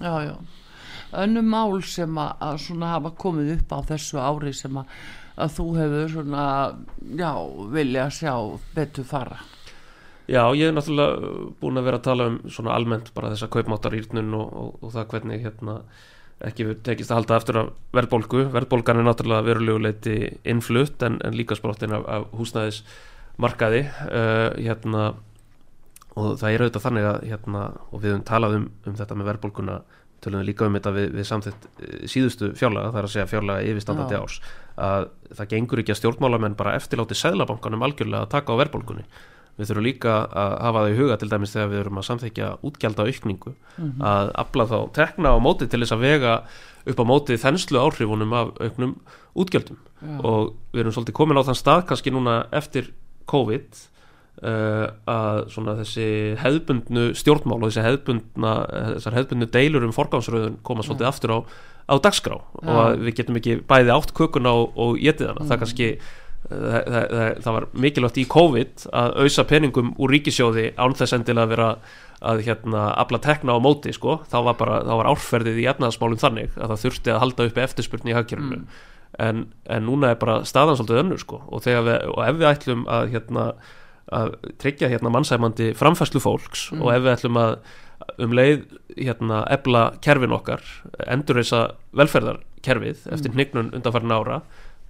Já, já. Önnu mál sem að, að svona hafa komið upp á þessu ári sem að, að þú hefur svona, já, vilja sjá betur fara. Já, ég er náttúrulega búin að vera að tala um svona almennt bara þessa kaupmáttarýrnun og, og, og það hvernig hérna ekki tekist að halda aftur af verðbólgu. Verðbólgan er náttúrulega veruleguleiti innflutt en, en líka sprottin af, af húsnæðismarkaði. Uh, hérna og það er auðvitað þannig að hérna, og við höfum talað um, um þetta með verðbólguna tölum við líka um þetta við, við samþitt eh, síðustu fjárlaga, það er að segja fjárlaga yfirstandandi árs að það gengur ekki að stjórnmálamenn bara eftirláti seðlabankanum algjörlega að taka á verðbólgunni við þurfum líka að hafa það í huga til dæmis þegar við erum að samþykja útgjalda aukningu að afla þá tekna á móti til þess að vega upp á móti þenslu áhrifunum af auknum útgjöldum. Og við erum svolítið komin á þann stað kannski núna eftir COVID uh, að svona þessi hefðbundnu stjórnmál og þessi hefðbundna þessar hefðbundnu deilur um forgámsröðun koma svolítið aftur á, á dagskrá. Og að við getum ekki bæði átt kökuna og, og getið hana, það kannski það, það, það, var mikilvægt í COVID að auðsa peningum úr ríkisjóði án þess endilega að vera að hérna afla tekna á móti sko, þá var bara, þá var árferðið í efnaðasmálum þannig að það þurfti að halda uppi eftirspurni í hagkjörnunu en, en núna er bara staðan svolítið önnur sko. Og, við, og ef við ætlum að hérna að tryggja hérna mannsæmandi framfæslu fólks og ef við ætlum að um leið hérna ebla kerfin okkar endurreisa velferðarkerfið eftir hnignun undanfærin ára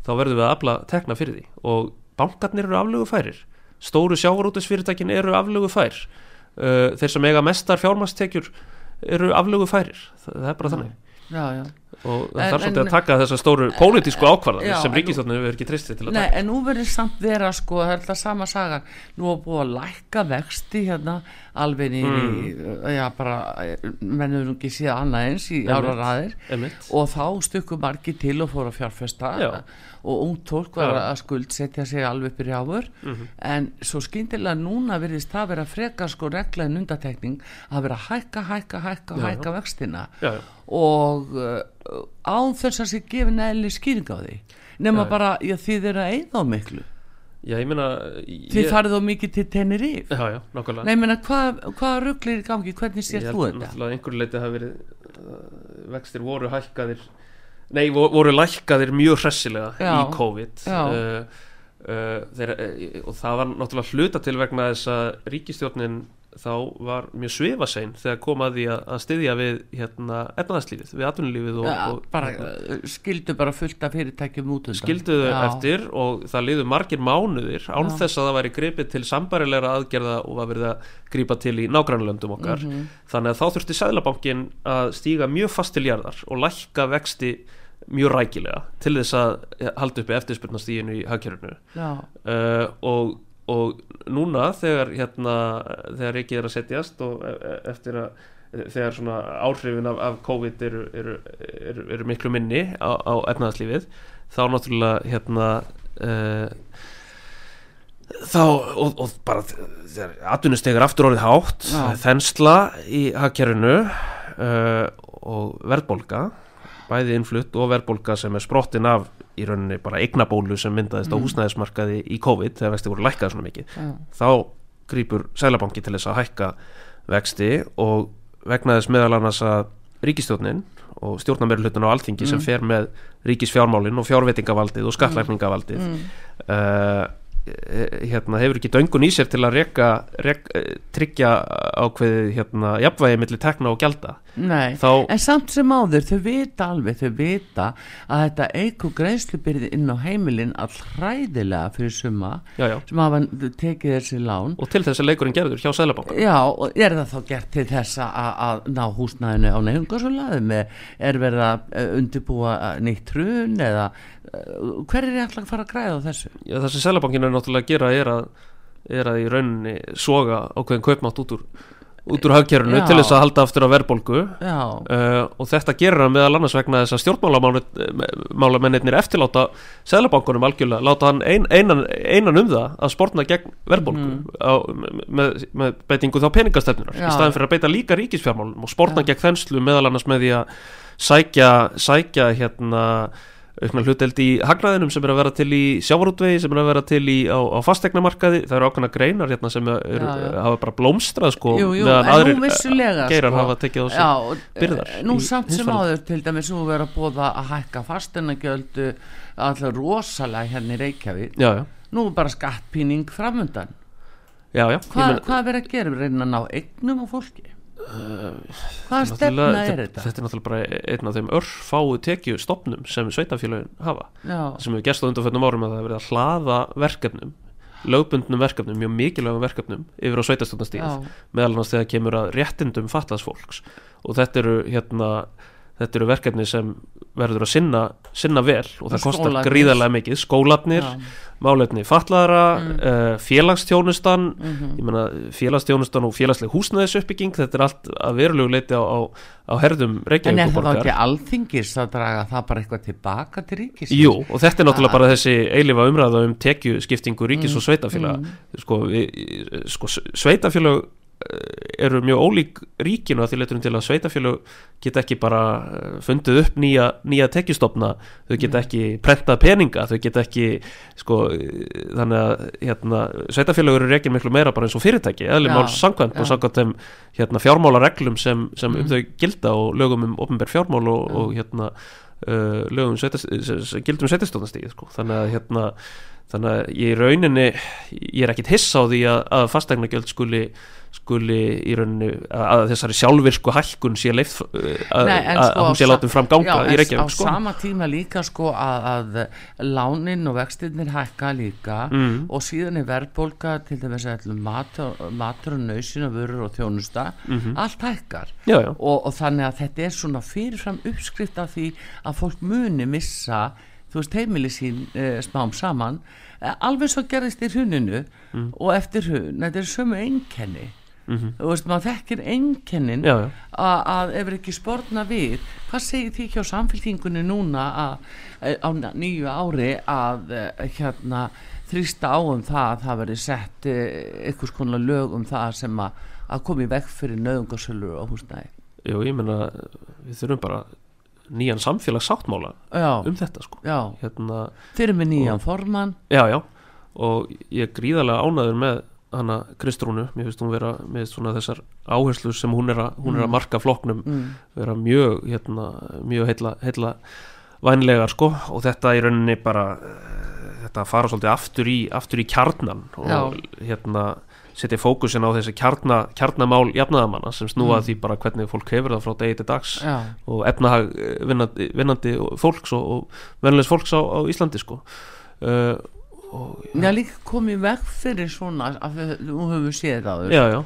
þá verðum við að afla tekna fyrir því. Og bankarnir eru aflögu færir stóru sjávarútisfyrirtækin eru aflögu fær uh, þeir sem eiga mestar fjármastekjur eru aflögu færir það, það er bara þannig. Já, já. Og það En- þarf svolítið en- að taka þessar stóru pólitísku ákvarðanir Já, sem ríkistofnir hefur ekki tristið til að Nei, taka en nú verður samt vera sko, það er alltaf sama sagan nú er búið að lækka vexti hérna alveg nýri Mm. já bara, mennur nú ekki séð annað eins í ára raðir Einmitt. og þá stukku margir til og fóru að fjárfesta Já. og ungt fólk var Já. að skuldsetja sig alveg upp í rjáfur Mhm. en svo skyndilega núna virðist það vera frekar sko regla en undatekning að vera hækka, hækka, hækka, hækka vextina já. Og uh, án þess að sé gefin eðli skýring á því. Nema Já, bara, já þið eru að eyða á miklu. Já, ég meina þið ég- farið á mikið til Tenerife. Já, já, nákvæmlega. Nei, menna, hvað hva rugglir í gangi, hvernig sér þú þetta? einhverju leiti hafi verið uh, vextir voru hækkaðir. Nei, vo- voru lækkaðir mjög hressilega í COVID. Uh, uh, þeir, uh, og það var náttúrulega hluta til vegna þess að ríkistjórnin þá var mjög svifasein þegar kom að að, styðja við hérna, efnaðarslífið, við atvinnulífið og, Ja, og bara, hérna, uh, skildu bara fullt af fyrirtækjum út undan skilduðu Já. eftir og það liðu margir mánuðir án Já. þess að það væri gripið til sambarilegra aðgerða og að grípa til í nágrannlöndum okkar Mhm. þannig að þá þurfti Sæðlabankin að stíga mjög fast til jarðar og lækka vexti mjög rækilega til þess að halda uppi eftirspurnastíginu í hagkjörunu Já, uh, og, og núna þegar hérna, þegar ekki er að setjast og e- e- eftir að þegar svona áhrifin af, af COVID eru, eru, eru, eru miklu minni á, á efnaðarslífið þá náttúrulega hérna uh, þá og, og bara þegar atvinnustegur aftur orðið hátt Já. þensla í hagkerfinu uh, og verðbólga bæði innflutt og verðbólga sem er sprottin af í rauninni bara eignabólu sem myndaðist á húsnæðismarkaði í COVID þegar vexti voru lækkað svona mikið. Já, þá grýpur Sælabanki til þess að hækka vexti og vegna þess meðal annars að ríkistjórnin og stjórnameirulhutin á alþingi sem fer með ríkisfjármálin og fjárveitingavaldið og skatlækningavaldið mm. hérna, hefur ekki döngun í sér til að reka, reka, tryggja ákveðið hérna, jafnvægi milli tekna og gjalda nei. Þá, En samt sem áður, þau vita alveg, þau vita að þetta eigur greiðslubyrði inn á heimilin all hræðilega fyrir suma já, já, sem hafa tekið þessi lán. Og til þess að leikurinn gerður hjá Sælabanka Já, og er það þá gert til þess að, að ná húsnæðinu á neyðungarsulaðum er verið að eh, undirbúa eh, nýtt trun eða uh, hver er ég ætla að fara að græða á þessu? já, það sem Sælabankin er náttúrulega að gera er að, er að í rauninni soga ákveðin kaupmátt út úr út úr hagkerfinu Já. til þess að halda aftur á verðbólgu. Já, uh, og þetta gerir hann meðal annars vegna þess að stjórnmálamennir eftirláta Sælabankunum algjörlega láta hann ein, einan, einan um það að sportna gegn verðbólgu á, með, með beitingu þá peningastefnunar í staðin fyrir að beita líka ríkisfjármálum og sportna gegn þenslu meðal annars með því að sækja, sækja hérna aukna hluteld í hagnaðinum sem er að vera til í sjávarútvegi sem er að vera til í á, á fastegnamarkaði, það eru ákveðna greinar hérna sem er, Já, já. hafa bara blómstrað sko, jú, jú, meðan aðrir vissulega geirar sko. hafa tekið á sig byrðar eh, Nú samt sem áður til dæmis nú verið að bóða að hækka fasteinagöldu alltaf rosalega hérna í Reykjavík já, Nú bara skattpíning meina- Hvað er verið að gera? Reyna að ná eignum á fólki? Hvaða stefna er þetta, þetta? er náttúrulega bara einn af þeim örfáu tekju stopnum sem sveitafélagin hafa. Já, sem við gestum undanfötnum árum að það er verið að hlaða verkefnum lögbundnum verkefnum, mjög mikilvægum verkefnum yfir á sveitastofnastíð meðal annars þegar kemur að réttindum fattast fólks. Og þetta eru hérna þetta eru verkefni sem verður að sinna, sinna vel og það Og kostar gríðarlega mikið. Skólatnir, Já. Málefni fatlaðara, Mm. uh, félagstjónustan Mhm. ég meina félagstjónustan og félagsleg húsnæðisuppbygging þetta er allt að verulegu leiti á, á, á herðum En er það ekki alþingis að draga það bara eitthvað tilbaka til ríkis? Jú, og þetta er náttúrulega Ah. bara þessi eilifa umræða um tekjuskiptingu ríkis Mm, og sveitafélag sko, við, sko, sveitafélag eru mjög ólík ríkinu að því leiturum til að sveitafélag geta ekki bara eh, fundið upp nýja, nýja tekjustofna, þau geta ekki prentað peninga, þau geta ekki sko, eh, þannig að hérna, sveitafélag eru reygin miklu meira bara eins og fyrirtæki máls samkvæmt já. og samkvæmt þeim hérna, fjármálareglum sem, sem Mm. um þau gilda og lögum um opinber fjármál og, og hérna uh, lögum sveitast, gildum sveitastofnastíð sko. þannig að hérna þannig að ég í rauninni ég er ekkit hissa á því að, að fastegnagjöld skuli skuli í rauninni að, þessari sjálfvirku hækkun sé leif að, Nei, sko að hún sé látum fram ganga Já, í Reykjavík á sko. sama tíma líka sko að, að lánin og vextirnir hækka líka Mm. og síðan er verðbólka til þess að matur, matur og nausin og vörur og þjónusta Mhm. allt hækkar já, já, og, og þannig að þetta er svona fyrirfram uppskrift af því að fólk muni missa þú veist heimili sín e, smám saman e, alveg svo gerðist í hruninu Mm. og eftir hrun, þetta er sömu einkenni Mhm. þú veist maður þekkir já. að ef ekki spórna við hvað segir því hjá samfélkingunni núna að, eh, á nýju ári að eh, hérna þrýsta á um það að það verði sett eh, einhvers konar lög um það sem að, að komi vekk fyrir nöðungarsölur og húsnæði? Jú, ég meina við þurfum bara nýjan samfélagssáttmála um þetta sko. Hérna, þeir eru með nýjan formann. Já, já. Og ég er gríðarlega ánæður með hana Kristrúnu, mér finnst hún vera með svona þessar áherslur sem hún er að, hún er að marka flokknum mm. vera mjög hérna, mjög heilla, heilla vænlegar sko og þetta í rauninni bara eh, þetta fara svolítið aftur í, aftur í kjarnan og Já. hérna setja fókusin á þessi kjarna, kjarnamál jafnaðamanna sem snúa Mm. því bara hvernig fólk hefur það frá degi til dags já, og efnahag vinnandi, vinnandi fólks og, og vennilegs fólks á, á Íslandi sko uh, og já líka komið vekk fyrir svona að nú höfum við séð áður já, já,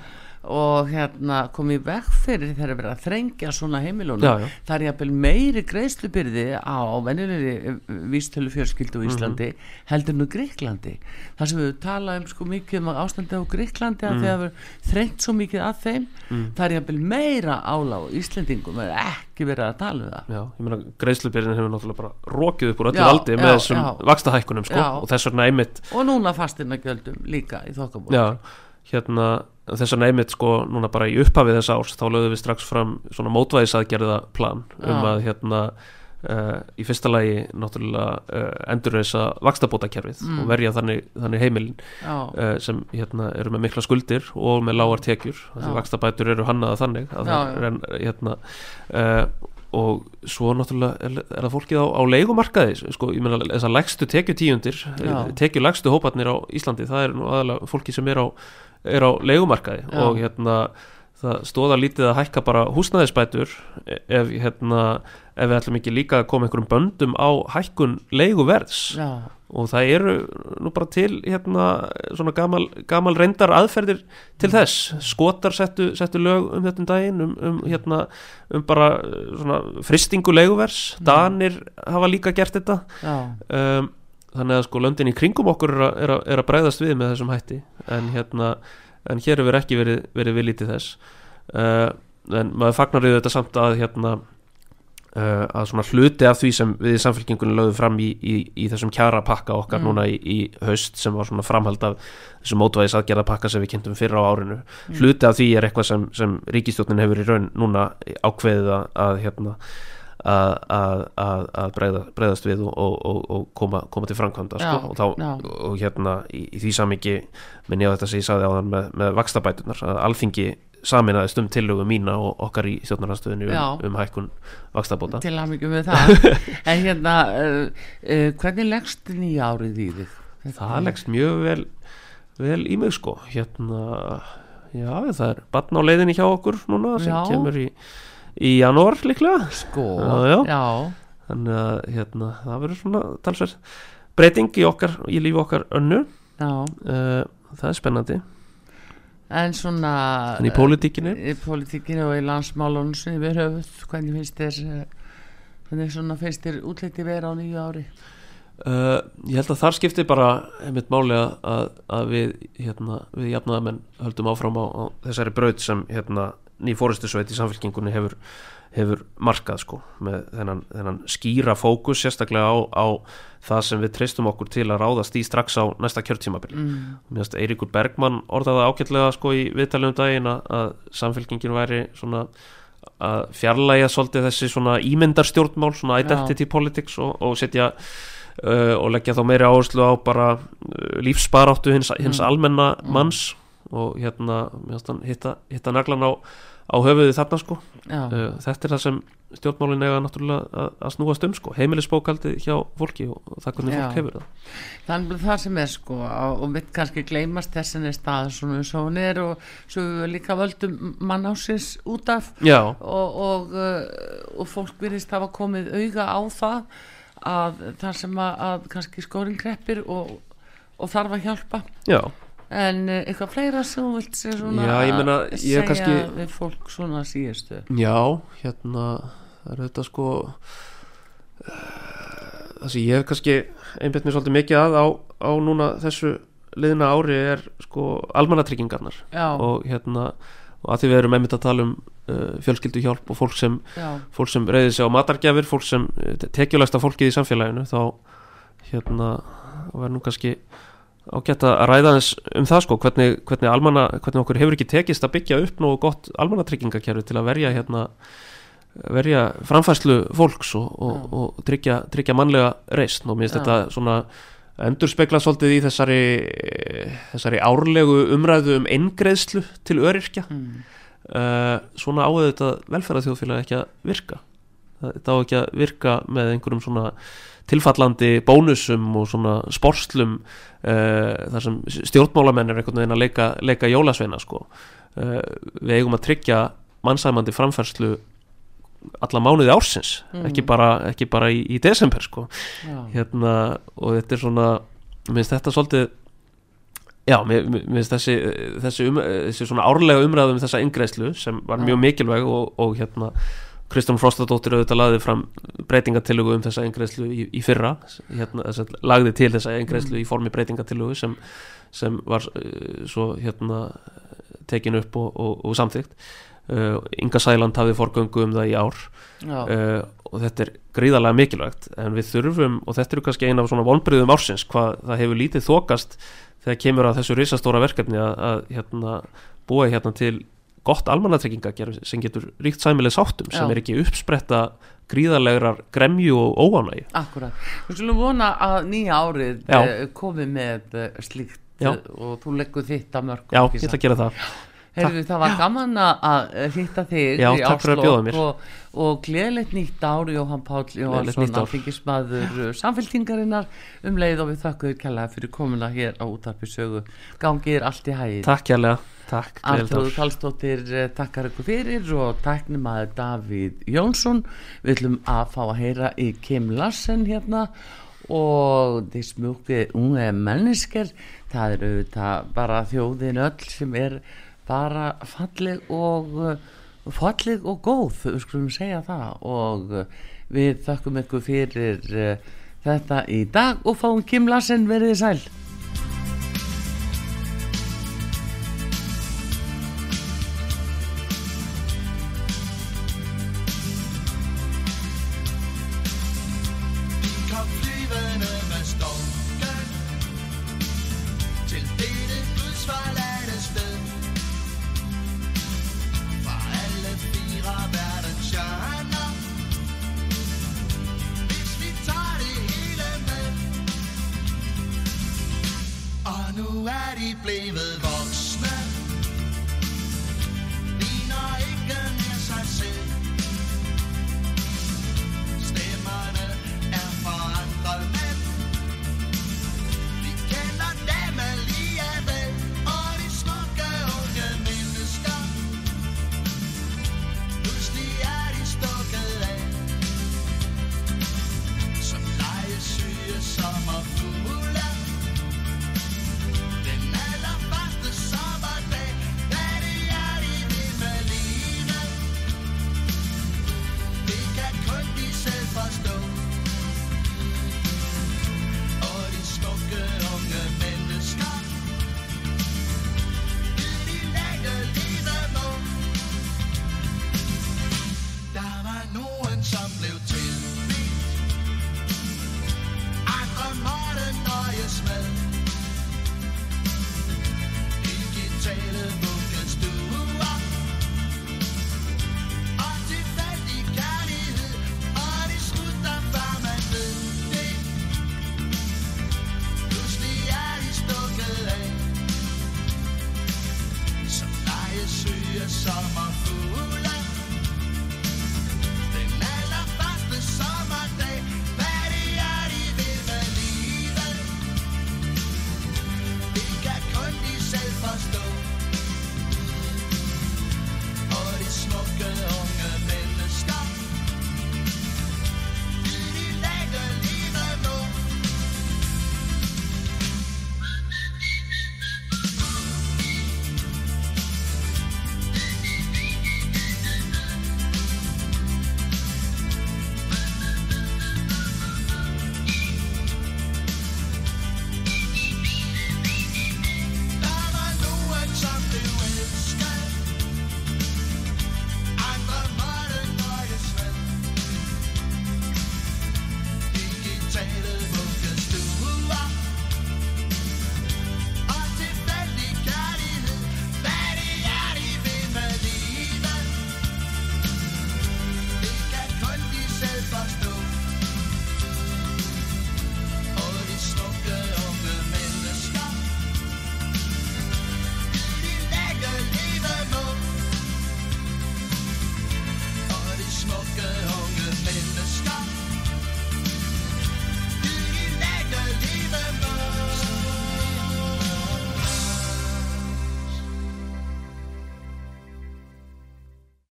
og hérna komið vekk fyrir þegar er verið að þrengja svona já, það er jafnvel meiri greiðslubyrði á venjulegri vístölu fjölskyldu á Mhm. Íslandi heldur nú Gríklandi það sem við talaðum sko mikið um ástandi á Gríklandi að Mhm. þegar við þrengt svo mikið að þeim Mm. það er jafnvel meira ála á Íslendingum er ekki verið að tala um það já ég meina greiðslubyrðin hefur náttúrulega bara rokið upp úr öllu valdi með já, þessum vakstahækkunum sko og þess vegna einmitt og núna þess að neymitt sko núna bara í upphafið þess árs þá lögðum við strax fram svona mótvæðisaðgerða plan um Já. að hérna uh, í fyrsta lagi náttúrulega uh, endurreisa vakstabótakerfið Mm. og verja þannig, þannig heimilin já, uh, sem hérna eru með mikla skuldir og með lágar tekjur því Já. vakstabætur eru hannaða þannig að það er hérna og svo náttúrulega er, er það fólkið á, á leigumarkaði sko, ég meina þessar lægstu tekjutíundir Já. tekju lægstu hóparnir á Íslandi það er nú aðalega fólki sem er á, er á leigumarkaði Já. og hérna það stóða lítið að hækka bara húsnæðisbætur ef hérna ef við ætlum ekki líka að koma einhverjum böndum á hækkun leiguverðs já, og það eru nú bara til hérna svona gamal, gamal reyndar aðferðir til þess. Skotar settu, settu lög um þetta um daginn um, um hérna um bara uh, svona fristingu leiguvers. Danir hafa líka gert þetta. Um, þannig að sko löndin í kringum okkur er að, er að, er að bregðast við með þessum hætti. En hérna en hér hefur ekki verið, verið viljið til þess. Uh, en maður fagnar við þetta samt að hérna að svona hluti af því sem við í samfélkingunni lögðum fram í, í, í þessum kjara pakka okkar Mm. núna í, í haust sem var svona framhald af þessum mótvæðis aðgerða pakka sem við kynntum fyrir á árinu. Hluti af því er eitthvað sem, sem ríkistjórnin hefur í raun núna ákveðið að, hérna að, að, að, að bregða, bregðast við og, og, og, og koma, koma til framkvæmda Já, sko, og, þá, og hérna í, í því samingi minn ég á þetta sem ég sagði á þann með, með vakstabætunar að alþingi saminaðist um tillögu mína og okkar í stjórnarhanstöðinu um, um hækkun vakstabóta til að mikið með það en hérna uh, uh, hvernig leggst nýja árið í þig? það leggst mjög vel vel í mig sko hérna já það er batn á leiðinni hjá okkur núna sem Já. kemur í, í janúar líklega sko, Já, já. þannig að hérna, það verður svona talsverð breyting í okkar í lífi okkar önnu já. uh, það er spennandi en svona en í pólitíkinni í pólitíkinu og í landsmálunum sem við höfum, hvernig finnst þér eh, hvernig svona finnst þér útliti vera á nýju ári? Uh, ég held að þar skipti bara einmitt máli að, að, við hérna, við jafnaðamenn höldum áfram á, á þessari braut sem hérna, ný fóristusveit í samfélkingunni hefur, hefur markað sko með þennan, þennan skýra fókus sérstaklega á, á það sem við treystum okkur til að ráðast í strax á næsta kjörtímabili mm. mér finnst Eiríkur Bergmann orðaði ágætlega sko í viðtalið um daginn að, samfélkingin væri svona að fjarlæga svolítið þessi svona ímyndarstjórnmál svona identity Já. politics og, og setja uh, og leggja þá meiri áherslu á bara uh, lífsbaráttu hins, hins mm. almenna mm. manns og hérna hitta, hitta naglan á, á höfuði þarna sko. Uh, þetta er það sem stjórnmálin eiga náttúrulega að, snúast um sko. Heimilisbókaldi hjá fólki og, það hvernig fólk hefur það. Þannig það sem er sko og mitt kannski gleymast þessin er stað svona svo hún er og svo líka völdum mann ásins út af. Og, og, uh, og fólk virðist hafa komið auga á það að þar sem að, að kannski skórin kreppir og, og þarf að hjálpa. Já. En uh, eitthvað fleira sem vilt segja svona já, meina, að segja kannski... við fólk svona síðustu? Já, hérna það er þetta sko uh, það sem ég hef kannski einbætt mér svolítið mikið að á, á núna þessu liðna ári er sko almannatryggingarnar. Og hérna og að því við erum einmitt að tala um uh, fjölskyldu hjálp og fólk sem, fólk sem reyði sig á matargjafir, fólk sem tekjulegsta fólkið í samfélaginu þá hérna verður nú kannski ágætt að ræða eins um það sko hvernig, hvernig, almanna, hvernig okkur hefur ekki tekist að byggja upp nú gott almannatryggingakerfi til að verja hérna verja framfæslu fólks og, og, og tryggja, tryggja mannlega reist og mér finnst þetta svona endur spekla svolítið í þessari þessari árlegu umræðu um eingreðslu til öryrkja. Mm. uh, svona áður þetta velferðarþjóðfélag ekki að virka þetta á ekki að virka með einhverjum svona tilfallandi bónusum og svona sporslum uh, þar sem stjórnmálamenn er einhvern veginn að leika, leika jólasveina sko. uh, við eigum að tryggja mannsæmandi framfærslu alla mánuði ársins mm. ekki bara, ekki bara í, í desember sko. hérna, og þetta er svona mér finnst þetta svolítið já, mér finnst þessi þessi, um, þessi svona árlega umræðum þessa yngreislu sem var mjög mikilvæg og, og hérna Kristján Frostadóttir auðvitað lagði fram breytingatillugu um þessa yngreislu í, í fyrra hérna, lagði til þessa yngreislu mm. í formi breytingatillugu sem, sem var uh, svo hérna tekin upp og, og, og samþygt Uh, Inga Sæland hafið forgöngu um það í ár. Uh, og þetta er gríðarlega mikilvægt en við þurfum, og þetta eru kannski eina af svona vonbreiðum ársins, hvað það hefur lítið þokast þegar kemur að þessu risastóra verkefni að, að hérna, búa hérna til gott almannatryggingagerð sem getur ríkt sæmileg sáttum Já. sem er ekki uppspretta gríðarlegar gremju og óanægi Akkurat, við skulum vona að nýja árið Já. Eh, komi með slíkt Já. og þú leggur þitt að mörgum Já, ég ætla að gera það Heyrðu, það var gaman að hitta þig Já, bjóða mér. og, og gleðilegt nýtt ár Jóhann Pál Jóhannsson áfengismadur uh, samféltingarinnar um leið og við þakkuður kjallaði fyrir komuna hér á útarpi sögu. Gangið er allt í hægir Takk kjallaði, takk Artur Kallstóttir uh, takkar ykkur fyrir og takknum að Davíð Jónsson. Við ætlum að fá að heyra í Kim Larsen hérna og því smúkið unge mennesker það eru auðvitað bara þjóðin öll sem er bara falleg og falleg og góð, við skulum segja það. Og við þakkum ykkur fyrir uh, þetta í dag og fáum Kim Larsen verið sæl